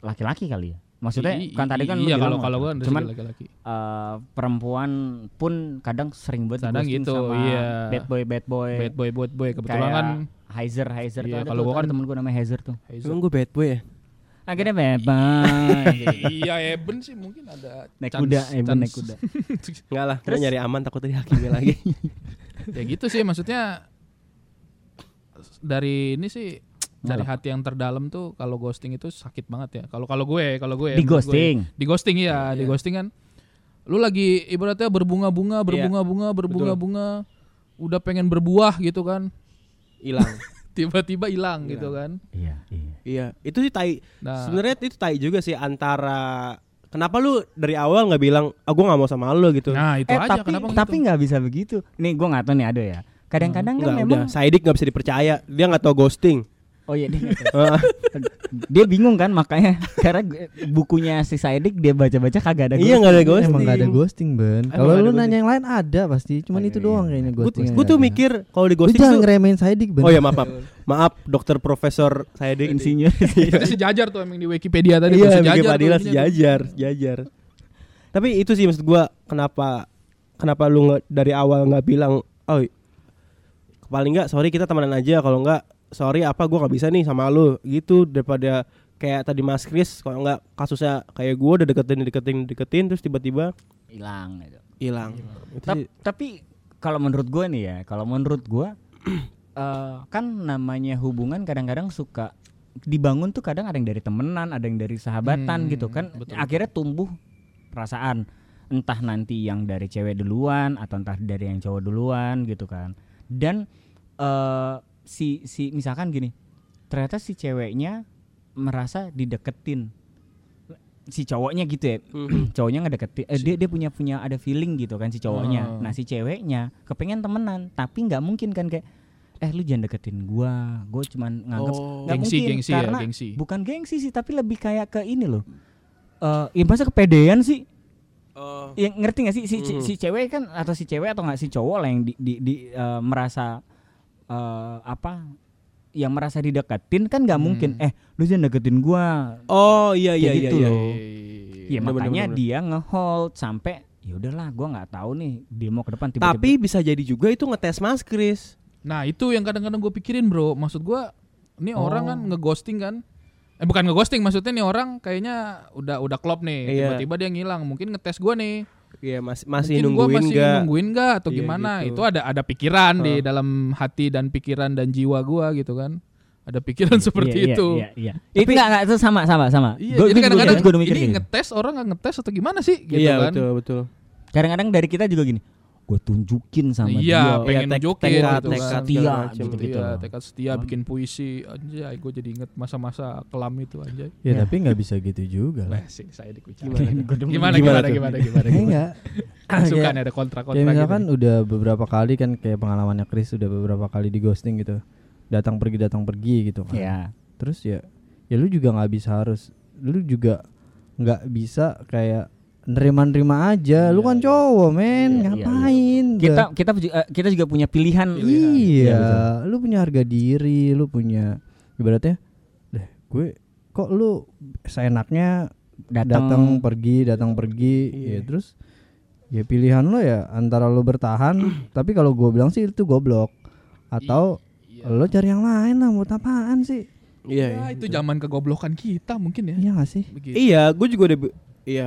laki-laki kali ya. Maksudnya I- i- kan tadi kan iya kalau kalau gua dari cuman laki-laki. eh, perempuan pun kadang sering banget Kadang gitu, sama iya. bad boy bad boy. Bad boy bad boy kebetulan Kayak kan Heiser Heiser Iya, tuh kalau gua kan- temen gue namanya Heiser tuh. Emang gue bad boy ya? Akhirnya bad boy. (laughs) iya Eben sih mungkin ada naik chance- kuda, Eben chance. naik kuda. (laughs) Enggak lah, Terus? nyari aman takut dihakimi lagi. (laughs) ya gitu sih maksudnya dari ini sih dari Malah. hati yang terdalam tuh kalau ghosting itu sakit banget ya. Kalau kalau gue, kalau gue Di menurut gue. ghosting. di ghosting ya, di ghosting kan lu lagi ibaratnya berbunga-bunga, berbunga-bunga, berbunga-bunga, udah pengen berbuah gitu kan. Hilang. (laughs) Tiba-tiba hilang gitu kan. Iya, iya. Iya, itu sih tai. Nah, Sebenarnya itu tai juga sih antara kenapa lu dari awal nggak bilang, "Ah, gue nggak mau sama lu" gitu. nah itu eh aja tapi kenapa tapi gitu? nggak bisa begitu. Nih gue nggak tahu nih ada ya. Kadang-kadang kan Enggak, memang udah. Saidik nggak bisa dipercaya. Dia nggak tahu ghosting. Oh iya dia, dia bingung kan makanya karena gue- bukunya si Saidik dia baca-baca kagak ada. Iya, nggak ada ghosting. Emang gak ada ghosting Ben Kalau lu nanya ghosting. yang lain ada pasti Cuman Oh, itu iya, doang iya. kayaknya Gue ghosting gue tuh mikir kalau di Lu ghosting jangan tuh ngeremehin Saidik Ben Oh ya maaf, maaf. Maaf, dokter profesor Saidik. Insinyur. (laughs) Itu sejajar tuh emang di Wikipedia tadi tuh Iya, sejajar. Tuh. sejajar, sejajar. Tapi itu sih maksud gua kenapa kenapa lu dari awal nggak bilang, oh paling nggak sorry kita temenan aja kalau nggak sorry apa gua nggak bisa nih sama lu gitu daripada kayak tadi Mas Kris kalau nggak kasusnya kayak gua udah deketin deketin deketin terus tiba-tiba Hilang gitu. hilang. Tap- sih- tapi kalau menurut gue nih ya, kalau menurut gue (clears throat) eh, kan namanya hubungan kadang-kadang suka dibangun tuh kadang ada yang dari temenan, ada yang dari sahabatan Hmm, gitu kan. betul. Akhirnya tumbuh perasaan entah nanti yang dari cewek duluan atau entah dari yang cowok duluan gitu kan. Dan eh si si misalkan gini, ternyata si ceweknya merasa dideketin si cowoknya gitu ya (clears throat) Mhm. cowoknya ngedeketin eh, dia dia punya punya ada feeling gitu kan si cowoknya Oh. nah si ceweknya kepengen temenan tapi nggak mungkin kan kayak eh lu jangan deketin gua gua cuman nganggep Oh. nggak Gengsi, mungkin gengsi ya, karena gengsi. bukan gengsi sih tapi lebih kayak ke ini loh eh ya masa kepedean sih Oh. yang ngerti gak sih si, si, Mhm. si cewek kan atau si cewek atau nggak si cowok lah yang di, di, di, eh, merasa eh, apa yang merasa dideketin kan nggak Hmm. mungkin eh lu jangan deketin gua Oh iya iya Kayak iya. gitu iya. loh. Iya, Ya Bener, makanya bener, bener. dia ngehold sampai ya udahlah gua nggak tahu nih dia mau ke depan tiba-tiba Tapi bisa jadi juga itu ngetes Mas Kris. Nah itu yang kadang-kadang gue pikirin bro Maksud gue Ini Oh. orang kan ngeghosting kan Eh bukan ngeghosting Maksudnya nih orang kayaknya Udah udah klop nih Iya. Tiba-tiba dia ngilang Mungkin ngetes gue nih Iya masih masih Mungkin gua nungguin masih nggak? nungguin nggak Atau Iya, gimana gitu. Itu ada ada pikiran di Heeh. dalam hati dan pikiran dan jiwa gua gitu kan Ada pikiran (laughs) seperti Iya, itu Iya, iya. Itu enggak enggak itu sama sama sama. Iya, Gua- jadi kadang-kadang ini gitu. ngetes orang nggak ngetes atau gimana sih gitu iya kan? betul betul. Kadang-kadang dari kita juga gini. Gue tunjukin sama Iya, dia. pengen Iya, tek- nunjukin tekad, gitu tekad kan. Setia, macam. gitu-gitu. Iya, tekad setia bikin puisi. Anjay, gue jadi inget masa-masa kelam itu anjay. Ya, Ya. tapi nggak bisa gitu juga lah. Sih, saya dikucap. Gimana? Gimana Gimana gimana gimana gimana gimana. enggak. Suka nih ada kontra-kontra Kayak misalkan gitu. udah beberapa kali kan kayak pengalamannya Chris udah beberapa kali di ghosting gitu. Datang pergi datang pergi gitu kan. Iya. Terus ya ya lu juga nggak bisa harus lu juga nggak bisa kayak nerima-nerima aja. lu kan cowok, men. Iya, iya, Ngapain? Kita kita ju- eh, kita juga punya pilihan. Iya, betul. lu punya harga diri, lu punya ibaratnya, deh, gue kok lu seenaknya Datang pergi, datang pergi, Iya. ya terus ya pilihan lo ya antara lo bertahan, (clears throat) tapi kalau gue bilang sih itu goblok, atau Iya. lo cari yang lain lah, buat apaan sih? Iya. Ya, iya, itu zaman kegoblokan kita mungkin ya. Iya gak sih? Begitu. Iya, gue juga udah iya.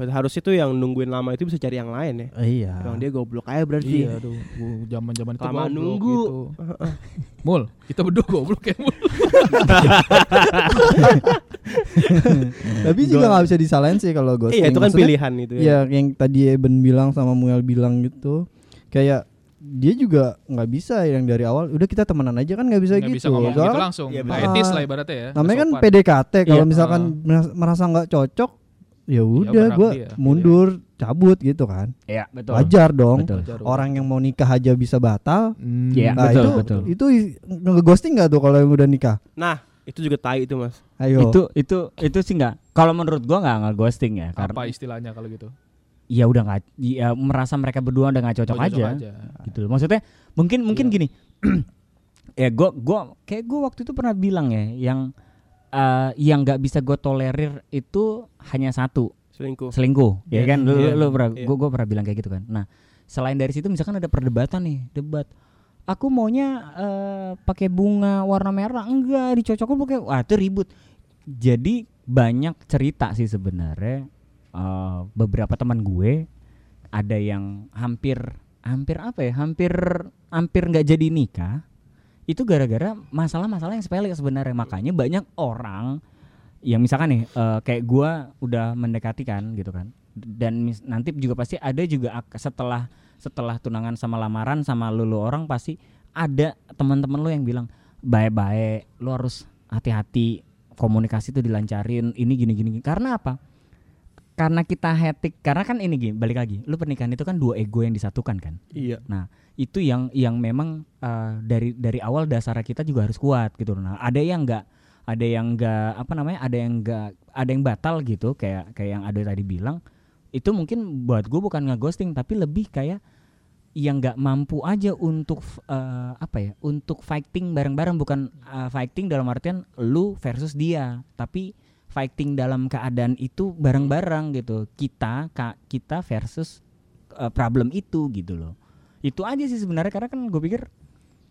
Berarti harus itu yang nungguin lama itu bisa cari yang lain ya. iya. Emang dia goblok aja berarti. Iya, aduh, zaman-zaman itu goblok nunggu. gitu. (laughs) Mul, kita berdua goblok ya, Mul. (laughs) tapi juga nggak bisa disalahin sih kalau ghosting. Iya, itu kan Maksudnya, pilihan itu ya. Ya yang tadi Eben bilang sama Muel bilang gitu, kayak dia juga nggak bisa yang dari awal udah kita temenan aja kan nggak bisa Nggak gitu. bisa ngomong Soalnya gitu langsung. Iya, betul. etis lah ibaratnya ya. namanya kan. PDKT kalau Iya. misalkan meras- merasa nggak cocok ya udah berhak gua dia. mundur cabut gitu kan Iya, betul. wajar dong Betul. Orang yang mau nikah aja bisa batal Hmm, Iya, nah betul, itu betul. itu nge-ghosting nggak tuh kalau yang udah nikah Nah, itu juga tai itu, Mas. ayo Itu itu itu sih enggak. Kalau menurut gua enggak nge-ghosting ya karena Apa istilahnya kalau gitu? ya udah nggak ya merasa mereka berdua udah nggak cocok, Oh, aja, gitu loh maksudnya mungkin mungkin gini (clears throat) ya gue gua kayak gue waktu itu pernah bilang ya yang eh, yang nggak bisa gue tolerir itu hanya satu. Selingkuh. Selingkuh. Ya Iya, kan? Lu iya, lu pernah gua gua pernah bilang kayak gitu kan. Nah selain dari situ misalkan ada perdebatan nih debat. Aku maunya eh, pakai bunga warna merah. Enggak dicocokin pakai wah itu ribut. Jadi banyak cerita sih sebenarnya. Eh, beberapa teman gue ada yang hampir hampir apa ya? Hampir hampir nggak jadi nikah itu gara-gara masalah-masalah yang sepele sebenarnya. Makanya banyak orang yang misalkan nih eh, kayak gua udah mendekati kan gitu kan. Dan mis- nanti juga pasti ada juga setelah setelah tunangan sama lamaran sama lu, lu orang pasti ada teman-teman lu yang bilang baik-baik lu harus hati-hati komunikasi tuh dilancarin ini gini gini." karena apa karena kita hetik karena kan ini gini balik lagi lu pernikahan itu kan dua ego yang disatukan kan iya Nah, itu yang yang memang eh, dari dari awal dasar kita juga harus kuat gitu. Nah, ada yang enggak ada yang enggak apa namanya? Ada yang enggak ada yang batal gitu kayak kayak yang ada tadi bilang. Itu mungkin buat gue bukan ngeghosting tapi lebih kayak yang nggak mampu aja untuk eh, apa ya? Untuk fighting bareng-bareng bukan eh, fighting dalam artian lu versus dia, tapi fighting dalam keadaan itu bareng-bareng gitu. Kita ka, kita versus eh, problem itu gitu loh. Itu aja sih sebenarnya karena kan gue pikir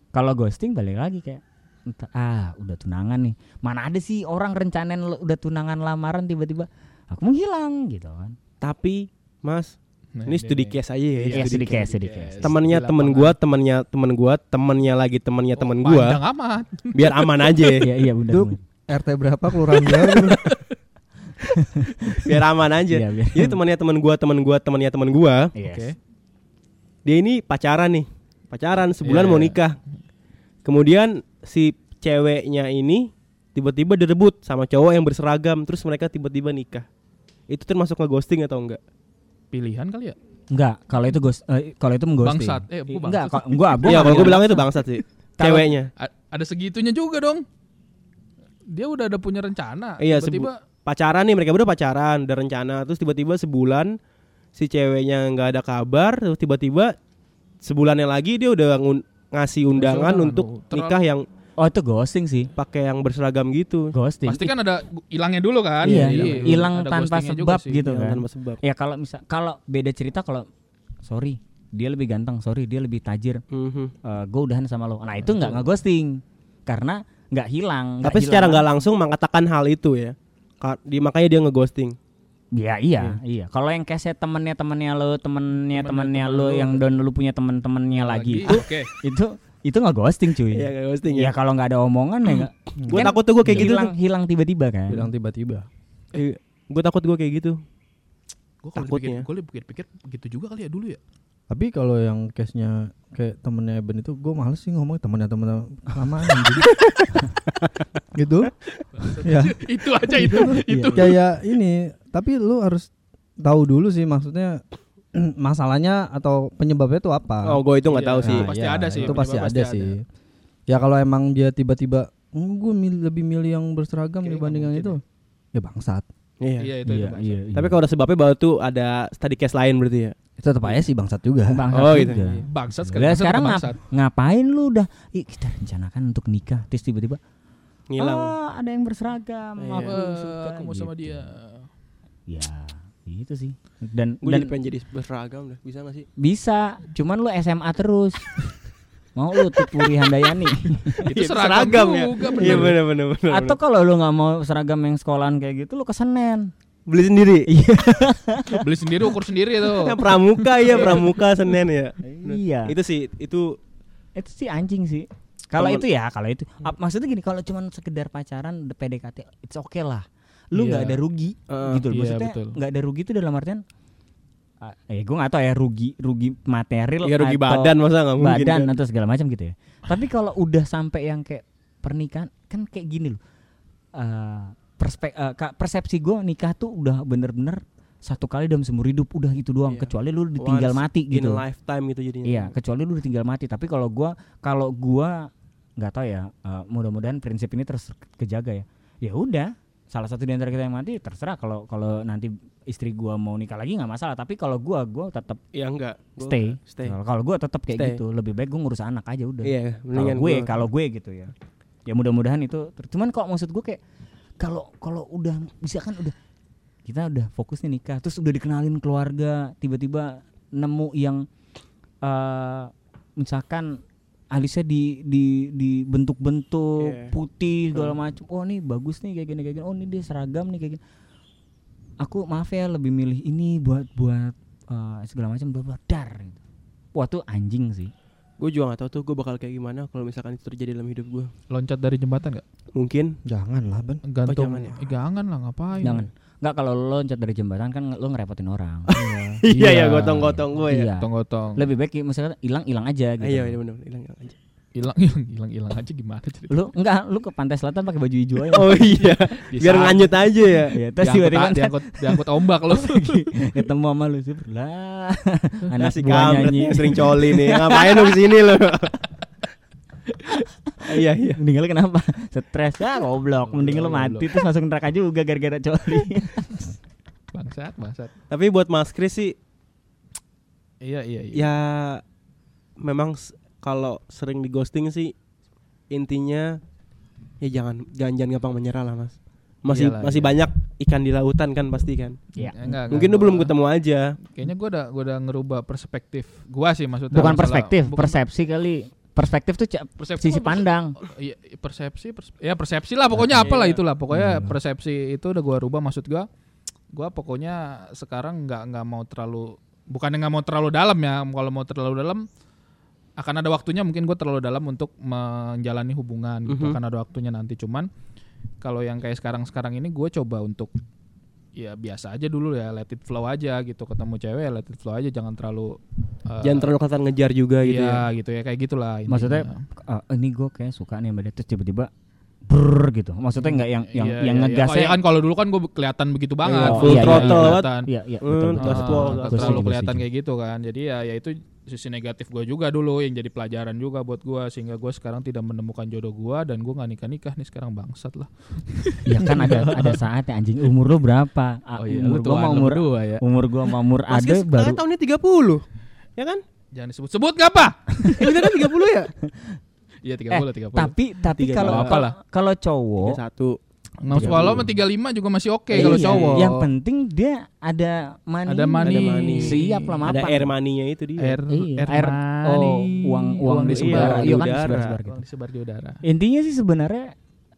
kalau ghosting balik lagi kayak entah, ah udah tunangan nih. Mana ada sih orang rencanain lo- udah tunangan lamaran tiba-tiba aku menghilang gitu kan. Tapi mas Nah, ini studi case aja ya. Iya, studi studi case. case, studi case. temennya Di temen gua temennya temen gua temennya lagi temennya Oh, temen gua. panjang amat. Biar aman aja. (laughs) Iya iya benar. RT berapa kelurahan berapa (laughs) biar aman aja. Iya, biar- jadi temennya temen gua temen gua temennya temen gua. Yes. Oke. dia ini pacaran nih. Pacaran sebulan Iya, mau iya. nikah. Kemudian si ceweknya ini tiba-tiba direbut sama cowok yang berseragam terus mereka tiba-tiba nikah. Itu termasuk ngeghosting atau enggak? Pilihan kali ya? Enggak kalau itu ghost eh, kalau itu mengghosting. Bangsat. Eh gua enggak bangsat. kok gua gua Iya nggak kalau gue bilang itu bangsat sih. Ceweknya. A- ada segitunya juga dong dia udah ada punya rencana Iya, tiba-tiba pacaran nih mereka berdua pacaran ada rencana terus tiba-tiba sebulan si ceweknya nggak ada kabar terus tiba-tiba sebulannya lagi dia udah ngun- ngasih undangan undangan, untuk terlalu- nikah yang oh itu ghosting sih. pakai yang berseragam gitu. Ghosting. Pasti kan ada hilangnya dulu kan? Iya, Jadi hilang ada tanpa ghostingnya juga sebab sih. gitu kan. tanpa sebab. Ya kalau misal kalau beda cerita kalau sorry dia lebih ganteng sorry dia lebih tajir. Mhm. gue udahan sama lo. Nah itu nggak ngeghosting. Karena nggak hilang. tapi secara hilang. nggak langsung mengatakan hal itu ya Ka- di makanya dia ngeghosting Ya iya iya. Kalau yang kayak temennya temennya lo, temennya Temennya temennya temen lo lo. yang dan lu punya temen-temennya lagi itu oke (laughs) itu itu nggak ghosting cuy. Iya nggak ghosting Ya ya kalau nggak ada omongan ya nggak. (clears throat) gue takut tuh gue kayak gitu hilang hilang tiba-tiba kan. bilang tiba-tiba gue takut gue kayak gitu gue kalau Takutnya. gue pikir-pikir gitu juga kali ya dulu ya tapi kalau yang case nya kayak temennya Eben itu gue males sih ngomong temennya temen lamaan (laughs) jadi. Gitu. Ya. Itu aja itu itu. Kayak ini tapi lu harus tahu dulu sih maksudnya (clears throat) masalahnya atau penyebabnya itu apa. Oh gue itu nggak Iya. tahu sih. Nah, pasti ada sih, itu pasti ada pasti sih. Ya kalau emang dia tiba-tiba gue lebih milih yang berseragam Kayaknya dibanding yang itu. Ya bangsat. Iya. Iya itu Iya itu iya. tapi kalau ada sebabnya baru tuh ada study case lain berarti ya tetap aja sih bangsat juga. Bangsat Oh, gitu. juga. bangsat sekali Lah bangsat sekarang atau ngap- bangsat? ngapain lu udah? Ih, kita rencanakan untuk nikah. Terus tiba-tiba ngilang. "Ah, ada yang berseragam. Iya. aku Eh, suka aku mau sama gitu. dia. Ya itu sih. Dan gue dan jadi pengen jadi berseragam deh. Bisa gak sih? Bisa. Cuman lu SMA terus. Mau lu Puri Handayani? (laughs) Itu Iya, seragam, ya? iya bener. bener bener atau kalau lu nggak mau seragam yang sekolahan kayak gitu lu ke Senen beli sendiri. (laughs) Beli sendiri ukur sendiri itu. Ya, (laughs) pramuka ya pramuka senen ya. Iya. Itu sih itu itu sih anjing sih. Kalau itu ya kalau itu. Ap- maksudnya gini kalau cuman sekedar pacaran PDKT it's okay lah. Lu Iya. nggak ada rugi Eh, gitu loh. iya, maksudnya nggak ada rugi itu dalam artian ah, eh gue nggak tahu ya rugi rugi material ya rugi atau badan masa nggak mungkin badan kan? atau segala macam gitu ya. Tapi kalau udah sampai yang kayak pernikahan kan kayak gini loh. Eh, perspek ka- persepsi gue nikah tuh udah bener-bener satu kali dalam seumur hidup udah itu doang Iya. kecuali lu ditinggal Once mati in gitu a lifetime gitu jadinya Iya, kecuali lu ditinggal mati. Tapi kalau gua kalau gua nggak tahu ya, eh, mudah-mudahan prinsip ini terus kejaga ya. Ya udah, salah satu di antara kita yang mati terserah kalau kalau nanti istri gua mau nikah lagi nggak masalah tapi kalau gua gua tetap Ya enggak. Gua stay. enggak. Stay. Kalau- Kalau gua tetap kayak Stay. gitu, lebih baik gua ngurus anak aja udah. Iya, Kalau mendingan gue, kalau gue gitu ya. Ya mudah-mudahan itu. Cuman kok maksud gue kayak kalau kalau udah misalkan udah kita udah fokus nih nikah, terus udah dikenalin keluarga, tiba-tiba nemu yang eh misalkan alisnya di di dibentuk-bentuk Iya. putih segala macam. Oh nih bagus nih kayak gini kayak gini. Oh ini dia seragam nih kayak gini. Aku maaf ya lebih milih ini buat buat eh, segala macam buat buat dar. gitu. Wah tuh anjing sih. Gue juga gak tahu tuh gue bakal kayak gimana kalau misalkan itu terjadi dalam hidup gue. Loncat dari jembatan nggak? Mungkin. Jangan lah ban. Gantung. jangan ya? Eh, jangan lah ngapain? Jangan. Enggak kalau lo loncat dari jembatan kan lo ngerepotin orang. (laughs) (laughs) Iya Iya. ya gotong-gotong gue ya. Iya. Gotong-gotong. Lebih baik misalnya hilang-hilang aja gitu. Iya, iya benar hilang hilang aja. Hilang hilang hilang hilang aja gimana cerita? Lu enggak, lu ke pantai selatan pakai baju hijau aja. Oh iya, biar nganyut aja ya. Iya, terus diangkut, tiba-tiba diangkut, diangkut ombak lu. (laughs) lagi ketemu sama lu sih. Lah, anak Nasi gua kampret nyanyi. nih, sering coli nih. Ngapain lu ke sini lu? Iya iya. Mending lu kenapa? Stres ya goblok. Mending lu mati terus masuk neraka juga gara-gara coli. (laughs) bangsat, bangsat. Tapi buat Mas Kris sih Iya, iya, iya. ya memang kalau sering di ghosting sih intinya ya jangan jangan jangan gampang menyerah lah mas masih Iyalah, masih iya. banyak ikan di lautan kan pasti kan Iya. Ya, enggak, mungkin lu enggak, belum ketemu aja Kayaknya gua udah gua udah ngerubah perspektif gua sih maksudnya. Bukan masalah- perspektif, bukan persepsi kali. Perspektif tuh persepsi sisi pandang. Oh, Iya, persepsi, pers- ya persepsi lah pokoknya apalah Iya. itulah. Pokoknya Iya. persepsi itu udah gua rubah maksud gua. Gua pokoknya sekarang nggak nggak mau terlalu bukan nggak mau terlalu dalam ya. Kalau mau terlalu dalam akan ada waktunya mungkin gue terlalu dalam untuk menjalani hubungan gitu Mhm. akan ada waktunya nanti cuman kalau yang kayak sekarang sekarang ini gue coba untuk ya biasa aja dulu ya let it flow aja gitu ketemu cewek ya let it flow aja jangan terlalu eh, jangan terlalu kelihatan ngejar juga gitu iya ya gitu ya kayak gitulah intinya. Maksudnya ah, ini gue kayak suka nih dia terus tiba-tiba brrr gitu. Maksudnya nggak yang yang Iya, yang iya, iya. ngegasnya. Oh, iya kan kalau dulu kan gue kelihatan begitu banget. full iya, throttle iya. Iya, iya, betul. betul. Ah, nggak Gua terlalu kelihatan kayak gitu kan. Jadi ya ya itu sisi negatif gue juga dulu yang jadi pelajaran juga buat gue sehingga gue sekarang tidak menemukan jodoh gue dan gue nggak nikah nikah nih sekarang bangsat lah. Ya kan ada ada saatnya anjing umur lu berapa? Ah, umur gua mau umur dua ya. umur gua mau umur ada baru tahunnya 30 ya kan Jangan disebut sebut gak apa? ya udah kan 30 ya Iya tiga Eh, puluh tiga puluh. tapi tapi kalau puluh. Apa lah. kalau cowok 31 Nggak kalau sama tiga lima juga masih oke iya, kalau cowok. yang penting dia ada money. Ada money. Ada money. Siap lah ada mapan. air maninya itu dia air Iya, air, air- money. oh, uang- uang di disebar. sebar. Iya, Iya kan udara. disebar-sebar gitu. Uang disebar di udara. Intinya sih sebenarnya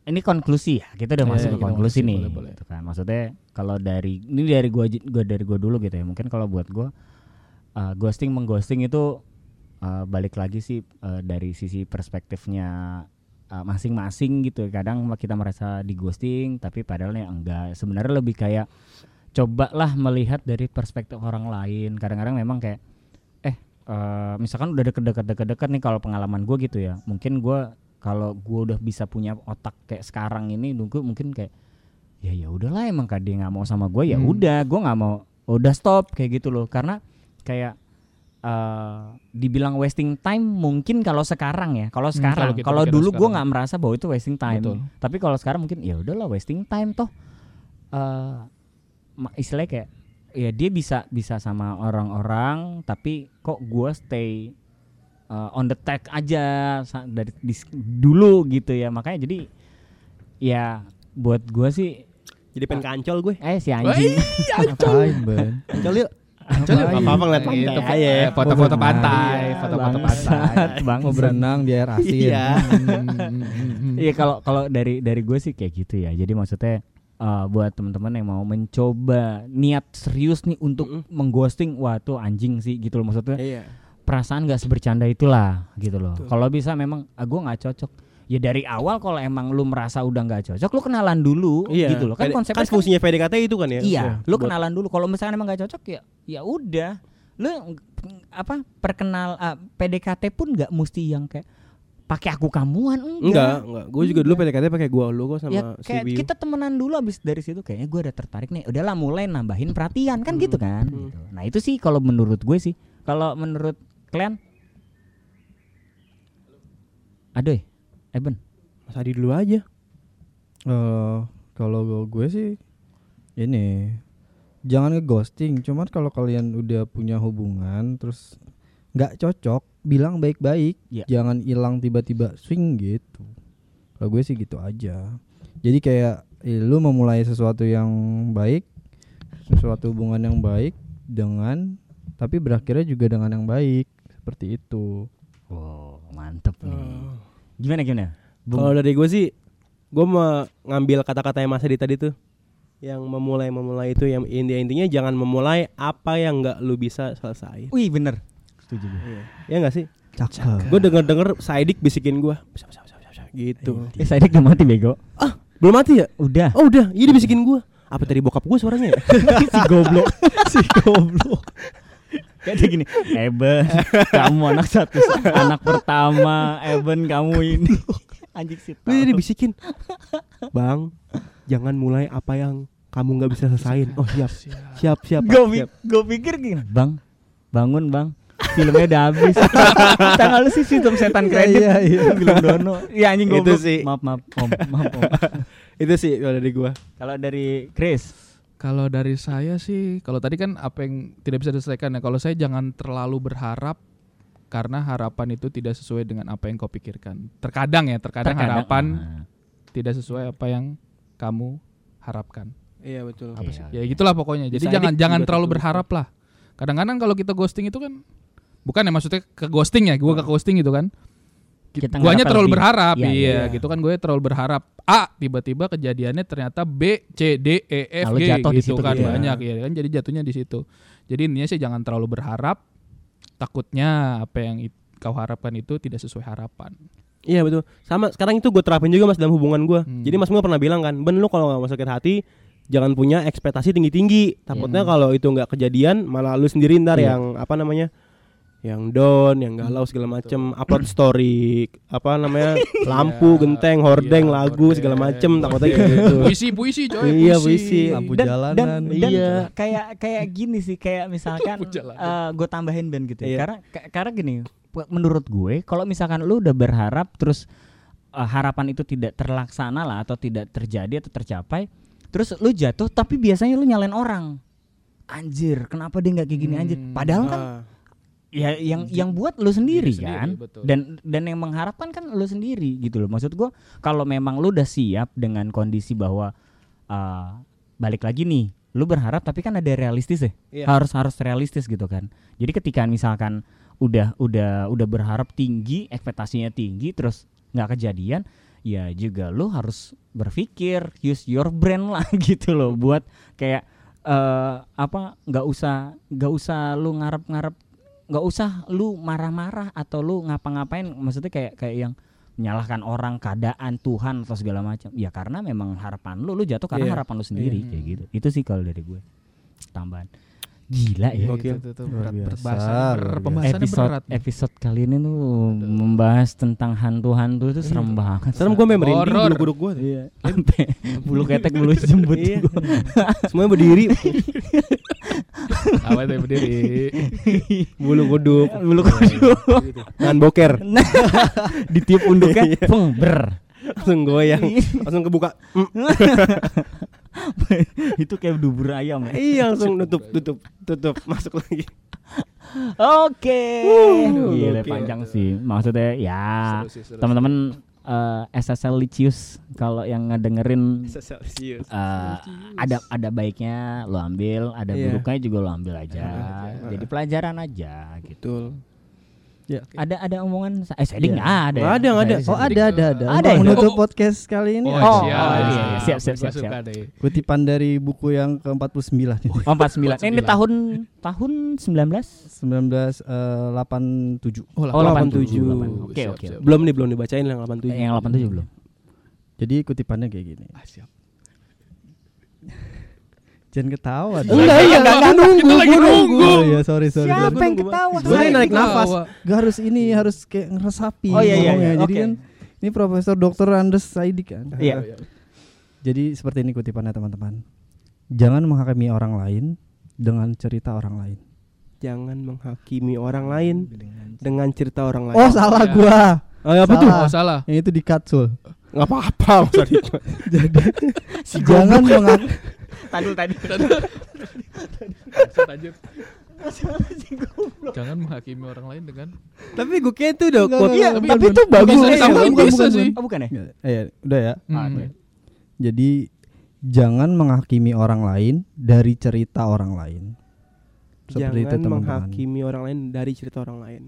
ini konklusi ya. Kita udah Iya, masuk ke konklusi masuk, nih. boleh, boleh. Gitu kan. Maksudnya kalau dari ini dari gua gua dari gua dulu gitu ya. Mungkin kalau buat gua uh, ghosting mengghosting itu uh, balik lagi sih uh, dari sisi perspektifnya uh, masing-masing gitu. Kadang kita merasa di ghosting tapi padahalnya enggak. Sebenarnya lebih kayak cobalah melihat dari perspektif orang lain. Kadang-kadang memang kayak eh uh, misalkan udah deket-deket deket-deket nih kalau pengalaman gue gitu ya. Mungkin gua kalau gue udah bisa punya otak kayak sekarang ini nunggu mungkin kayak ya ya udahlah emang kan dia nggak mau sama gue ya Hmm. udah gue nggak mau udah stop kayak gitu loh karena kayak eh dibilang wasting time mungkin kalau sekarang ya. Kalau Hmm, sekarang. kalau kita kalau dulu gue nggak merasa bahwa itu wasting time. Betul. tapi kalau sekarang mungkin ya udahlah wasting time toh. Eh ma- istilahnya kayak ya dia bisa bisa sama orang-orang tapi kok gue stay uh, on the tag aja dari dis- dulu gitu ya. Makanya jadi ya buat gue sih jadi pengen kancol gue. eh si anjing. (laughs) Ngapain ban? kancol yuk (laughs) apa-apa ngeliat pantai Itu, aja. Foto-foto pantai, foto-foto pantai. bangsat. Mau berenang di air (laughs) asin. iya Iya kalau kalau dari dari gue sih kayak gitu ya. Jadi maksudnya uh, buat teman-teman yang mau mencoba niat serius nih untuk Mm-mm. mengghosting, wah tuh anjing sih gitu loh maksudnya. iya Perasaan gak sebercanda itulah gitu loh. Kalau bisa memang ah, gue nggak cocok. Ya dari awal kalau emang lu merasa udah nggak cocok, lu kenalan dulu iya gitu loh. Kan PD konsepnya kan kan- fungsinya PDKT itu kan ya Iya, lu buat- kenalan dulu. Kalau misalnya emang gak cocok ya, ya udah. Lu apa perkenal ah, PDKT pun nggak mesti yang kayak pakai aku kamuan enggak. enggak enggak gue juga dulu PDKT pakai gua lu kok sama ya kayak Biu kita temenan dulu abis dari situ kayaknya gue udah tertarik nih. Udahlah mulai nambahin perhatian kan gitu kan. Hmm. Gitu. Nah itu sih kalau menurut gue sih. Kalau menurut kalian, aduh, Eben. Mas Adi dulu aja Eh, Kalau gue sih ini jangan ngeghosting. Cuman kalau kalian udah punya hubungan terus nggak cocok, bilang baik-baik. Iya. Jangan hilang tiba-tiba swing gitu. Kalau gue sih gitu aja. Jadi kayak eh, lu memulai sesuatu yang baik, sesuatu hubungan yang baik dengan tapi berakhirnya juga dengan yang baik seperti itu. Wow, mantep nih. Oh. Gimana gimana? Kalau dari gue sih, gue mau ngambil kata-kata yang Mas Adi tadi tuh, yang memulai memulai itu yang inti intinya jangan memulai apa yang nggak lu bisa selesai. Wih, bener. Setuju gue. Ya nggak sih? Cakep. Gue denger denger Saidik bisikin gue, gitu. Eh, saya udah mati bego. Belum mati ya? Udah. Oh udah, iya dia bisikin gue. Apa tadi bokap gue suaranya ya? (laughs) si goblok. (laughs) si goblok. Kayak dia gini, Eben, kamu anak satu, anak pertama, Eben kamu ini. (laughs) Anjing sih. Dia, dia bisikin, bang, jangan mulai apa yang kamu nggak bisa selesaiin. Oh siap, siap, siap. Gue siap. gue pikir gini, bang, bangun bang, filmnya udah habis. (laughs) Tanggal lu sih sistem setan kredit. Iya, iya. (laughs) Film Dono. Iya anjing Itu goblok. sih. Maaf maaf om, maaf om. Itu sih kalau dari gue. Kalau dari Chris, Kalau dari saya sih, kalau tadi kan apa yang tidak bisa diselesaikan ya. Kalau saya jangan terlalu berharap karena harapan itu tidak sesuai dengan apa yang kau pikirkan. Terkadang ya, terkadang, terkadang- harapan Ah, tidak sesuai apa yang kamu harapkan. Iya betul. Apa sih? Ya gitulah pokoknya. Jadi Bisa jangan jangan terlalu tuh. berharap lah. Kadang-kadang kalau kita ghosting itu kan bukan ya maksudnya ke ghosting ya, gua ke ghosting gitu kan. Kita Guanya terlalu lebih. berharap, Iya, iya, iya. gitu kan gue terlalu berharap. A tiba-tiba kejadiannya ternyata B, C, D, E, F, Lalu G jatuh di gitu situ kan gitu ya. banyak ya kan. Jadi jatuhnya di situ. Jadi intinya sih jangan terlalu berharap. Takutnya apa yang it- kau harapkan itu tidak sesuai harapan. Iya betul. Sama sekarang itu gue terapin juga mas dalam hubungan gue. Hmm. Jadi mas Mul pernah bilang kan, Ben lu kalau nggak sakit hati, jangan punya ekspektasi tinggi tinggi. Takutnya kalau itu nggak kejadian, malah lu sendiri ntar Iya. yang apa namanya, yang down, yang galau segala macem, upload story, apa namanya, (laughs) lampu, Iya, genteng, hordeng, iya, lagu hordeng, segala macem. Takutnya gitu. Puisi, puisi coy, Iya, puisi. puisi. Lampu dan, jalanan. dan, dan Iya. kayak kayak gini sih kayak misalkan Lampu jalanan. gue tambahin Ben gitu ya. Iya. karena ka- karena gini menurut gue kalau misalkan lu udah berharap terus eh, harapan itu tidak terlaksana lah atau tidak terjadi atau tercapai terus lu jatuh tapi biasanya lu nyalain orang anjir kenapa dia nggak kayak gini anjir Hmm. padahal kan Ah, ya yang yang buat lu sendiri, Diri sendiri, kan. betul. dan dan yang mengharapkan kan lu sendiri gitu loh. Maksud gua kalau memang lu udah siap dengan kondisi bahwa uh, balik lagi nih lu berharap tapi kan ada realistis ya? Iya. harus harus realistis gitu kan. Jadi ketika misalkan udah udah udah berharap tinggi ekspektasinya tinggi terus nggak kejadian ya juga lu harus berpikir use your brain lah (laughs) gitu loh buat kayak eh apa nggak usah nggak usah lu ngarep-ngarep nggak usah lu marah-marah atau lu ngapa-ngapain maksudnya kayak kayak yang menyalahkan orang keadaan Tuhan atau segala macam ya karena memang harapan lu lu jatuh karena Iya. harapan lu sendiri Iya. kayak gitu itu sih kalau dari gue tambahan gila ya Gokil. Itu, itu, berat, biasa, berat bahasannya, luar ber- biasa. pembahasannya episode berat. episode kali ini tuh membahas tentang hantu-hantu itu serem banget Serem gue merinding Horor. bulu kuduk gue. iya sampai bulu ketek bulu jembut Iya. Semuanya berdiri, (laughs) Apa itu berdiri? (laughs) bulu kuduk, bulu kuduk dan boker, (laughs) ditiup unduknya peng ber langsung goyang, langsung kebuka. Mm. (laughs) itu kayak dubur ayam ya Iya langsung tutup, tutup, tutup, masuk lagi. Oke. Wuh, Gila panjang sih. Maksudnya ya teman-teman eh, SSL Licius kalau yang ngedengerin Celsius. eh, ada ada baiknya lo ambil, ada Iya. buruknya juga lo ambil aja. aja. Jadi pelajaran aja gitu. Betul. Ada ada omongan eh Seding Iya. nggak ada. Ya? ada, nggak ada. Oh ada ada ada. Ada Untuk ya? menutup Oh. podcast kali ini Oh, Oh, siap. oh, iya, iya. Siap, siap, siap, siap. kutipan dari buku yang ke-49 ini. Oh 49. Ini 49. tahun tahun 19? 1987. Oh, Oh 87. 87. Oke oke. Belum nih, belum dibacain yang 87. Yang 87 belum. Jadi kutipannya kayak gini. Ah, siap. Jangan ketawa. dong. Enggak, iya, enggak, enggak, nunggu, Kita lagi nunggu. Oh iya, sorry sorry. Siapa sorry. yang ketawa? Gue narik nafas. Gak harus ini, harus kayak ngeresapi Oh, iya, iya, iya. Jadi Oke. kan ini Profesor Dr. Andes Saidi kan. Iya. Jadi seperti ini kutipannya teman-teman. Jangan menghakimi orang lain dengan cerita orang lain. Jangan menghakimi orang lain dengan cerita orang lain. Oh, salah Ya. gua. Oh, apa Salah. tuh? Oh, salah. Yang itu di cut Sul. nggak apa-apa. (laughs) Jadi (laughs) jangan mengak Tadul tadi. (laughs) Lanjut. Jangan menghakimi orang lain dengan Tapi gue kira itu udah quote enggak, tapi- tapi itu bisa bagus. ditambahin, bukan, bisa bukan, sih. Oh bukan ya? Eh, udah ya. Hmm. oke. Jadi jangan menghakimi orang lain dari cerita orang lain. Seperti itu jangan teman-teman. menghakimi orang lain dari cerita orang lain.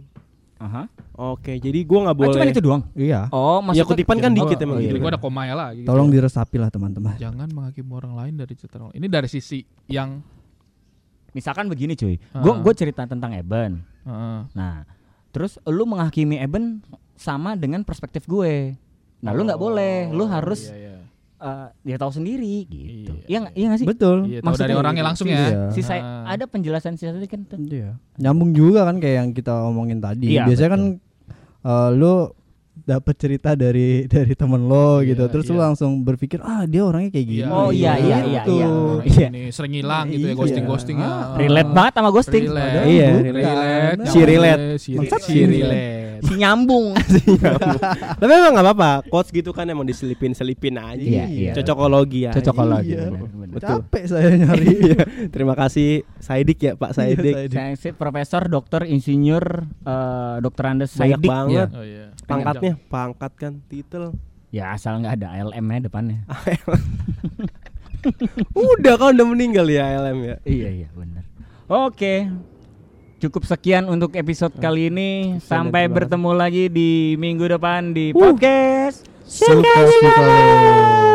Aha. Oke, jadi gue nggak Ah, boleh. cuman itu doang. Iya. Oh, ya maksudnya kutipan kan Gua- dikit emang oh, iya, gitu. Jadi kan. gua ada koma ya lah gitu. Tolong diresapi lah teman-teman. Jangan menghakimi orang lain dari cerita. Ini dari sisi yang misalkan begini cuy. Ah. Gue gue cerita tentang Eben. Heeh. Nah, terus lu menghakimi Eben sama dengan perspektif gue. Nah, lu nggak boleh. Lu harus Iya, iya. Eh, dia tahu sendiri gitu. Iya, Iya nggak? Iya nggak sih? Betul. Iya, tahu Maksudnya dari orangnya langsung Iya. ya. Si saya Ah. ada penjelasan si tadi kan. tuh. Iya. Nyambung juga kan kayak yang kita omongin tadi. Iya, Biasanya kan eh, lu dapet cerita dari (laughs) dari temen lo Iya, gitu, terus lu iya. langsung berpikir ah dia orangnya kayak gini. Oh, iya, iya, iya, Gitu. iya. Orang Iya. ini sering hilang gitu ya Iya. ghosting ghosting ya. Ah, Relate banget sama ghosting. Relate. Iya, relate. Si relate. Si Maksud si si relate. (laughs) Si nyambung. Tapi emang nggak apa-apa. Quotes gitu kan emang diselipin-selipin aja. Iya, iya. Cocokologi ya. Cocokologi. Iya. Betul. Capek saya nyari. (laughs) Terima kasih Saidik ya Pak Saidik. Iya, Saidik. Saya profesor, dokter, insinyur, eh, dokter Andes Banyak Saidik. banget. Oh pangkat kan, titel. Ya asal nggak ada ALM-nya depannya. (laughs) Udah kan udah meninggal ya LM ya. Iya iya benar. Oke. Cukup sekian untuk episode kali ini. Sampai bertemu lagi di minggu depan di Uh. podcast. Suka suka.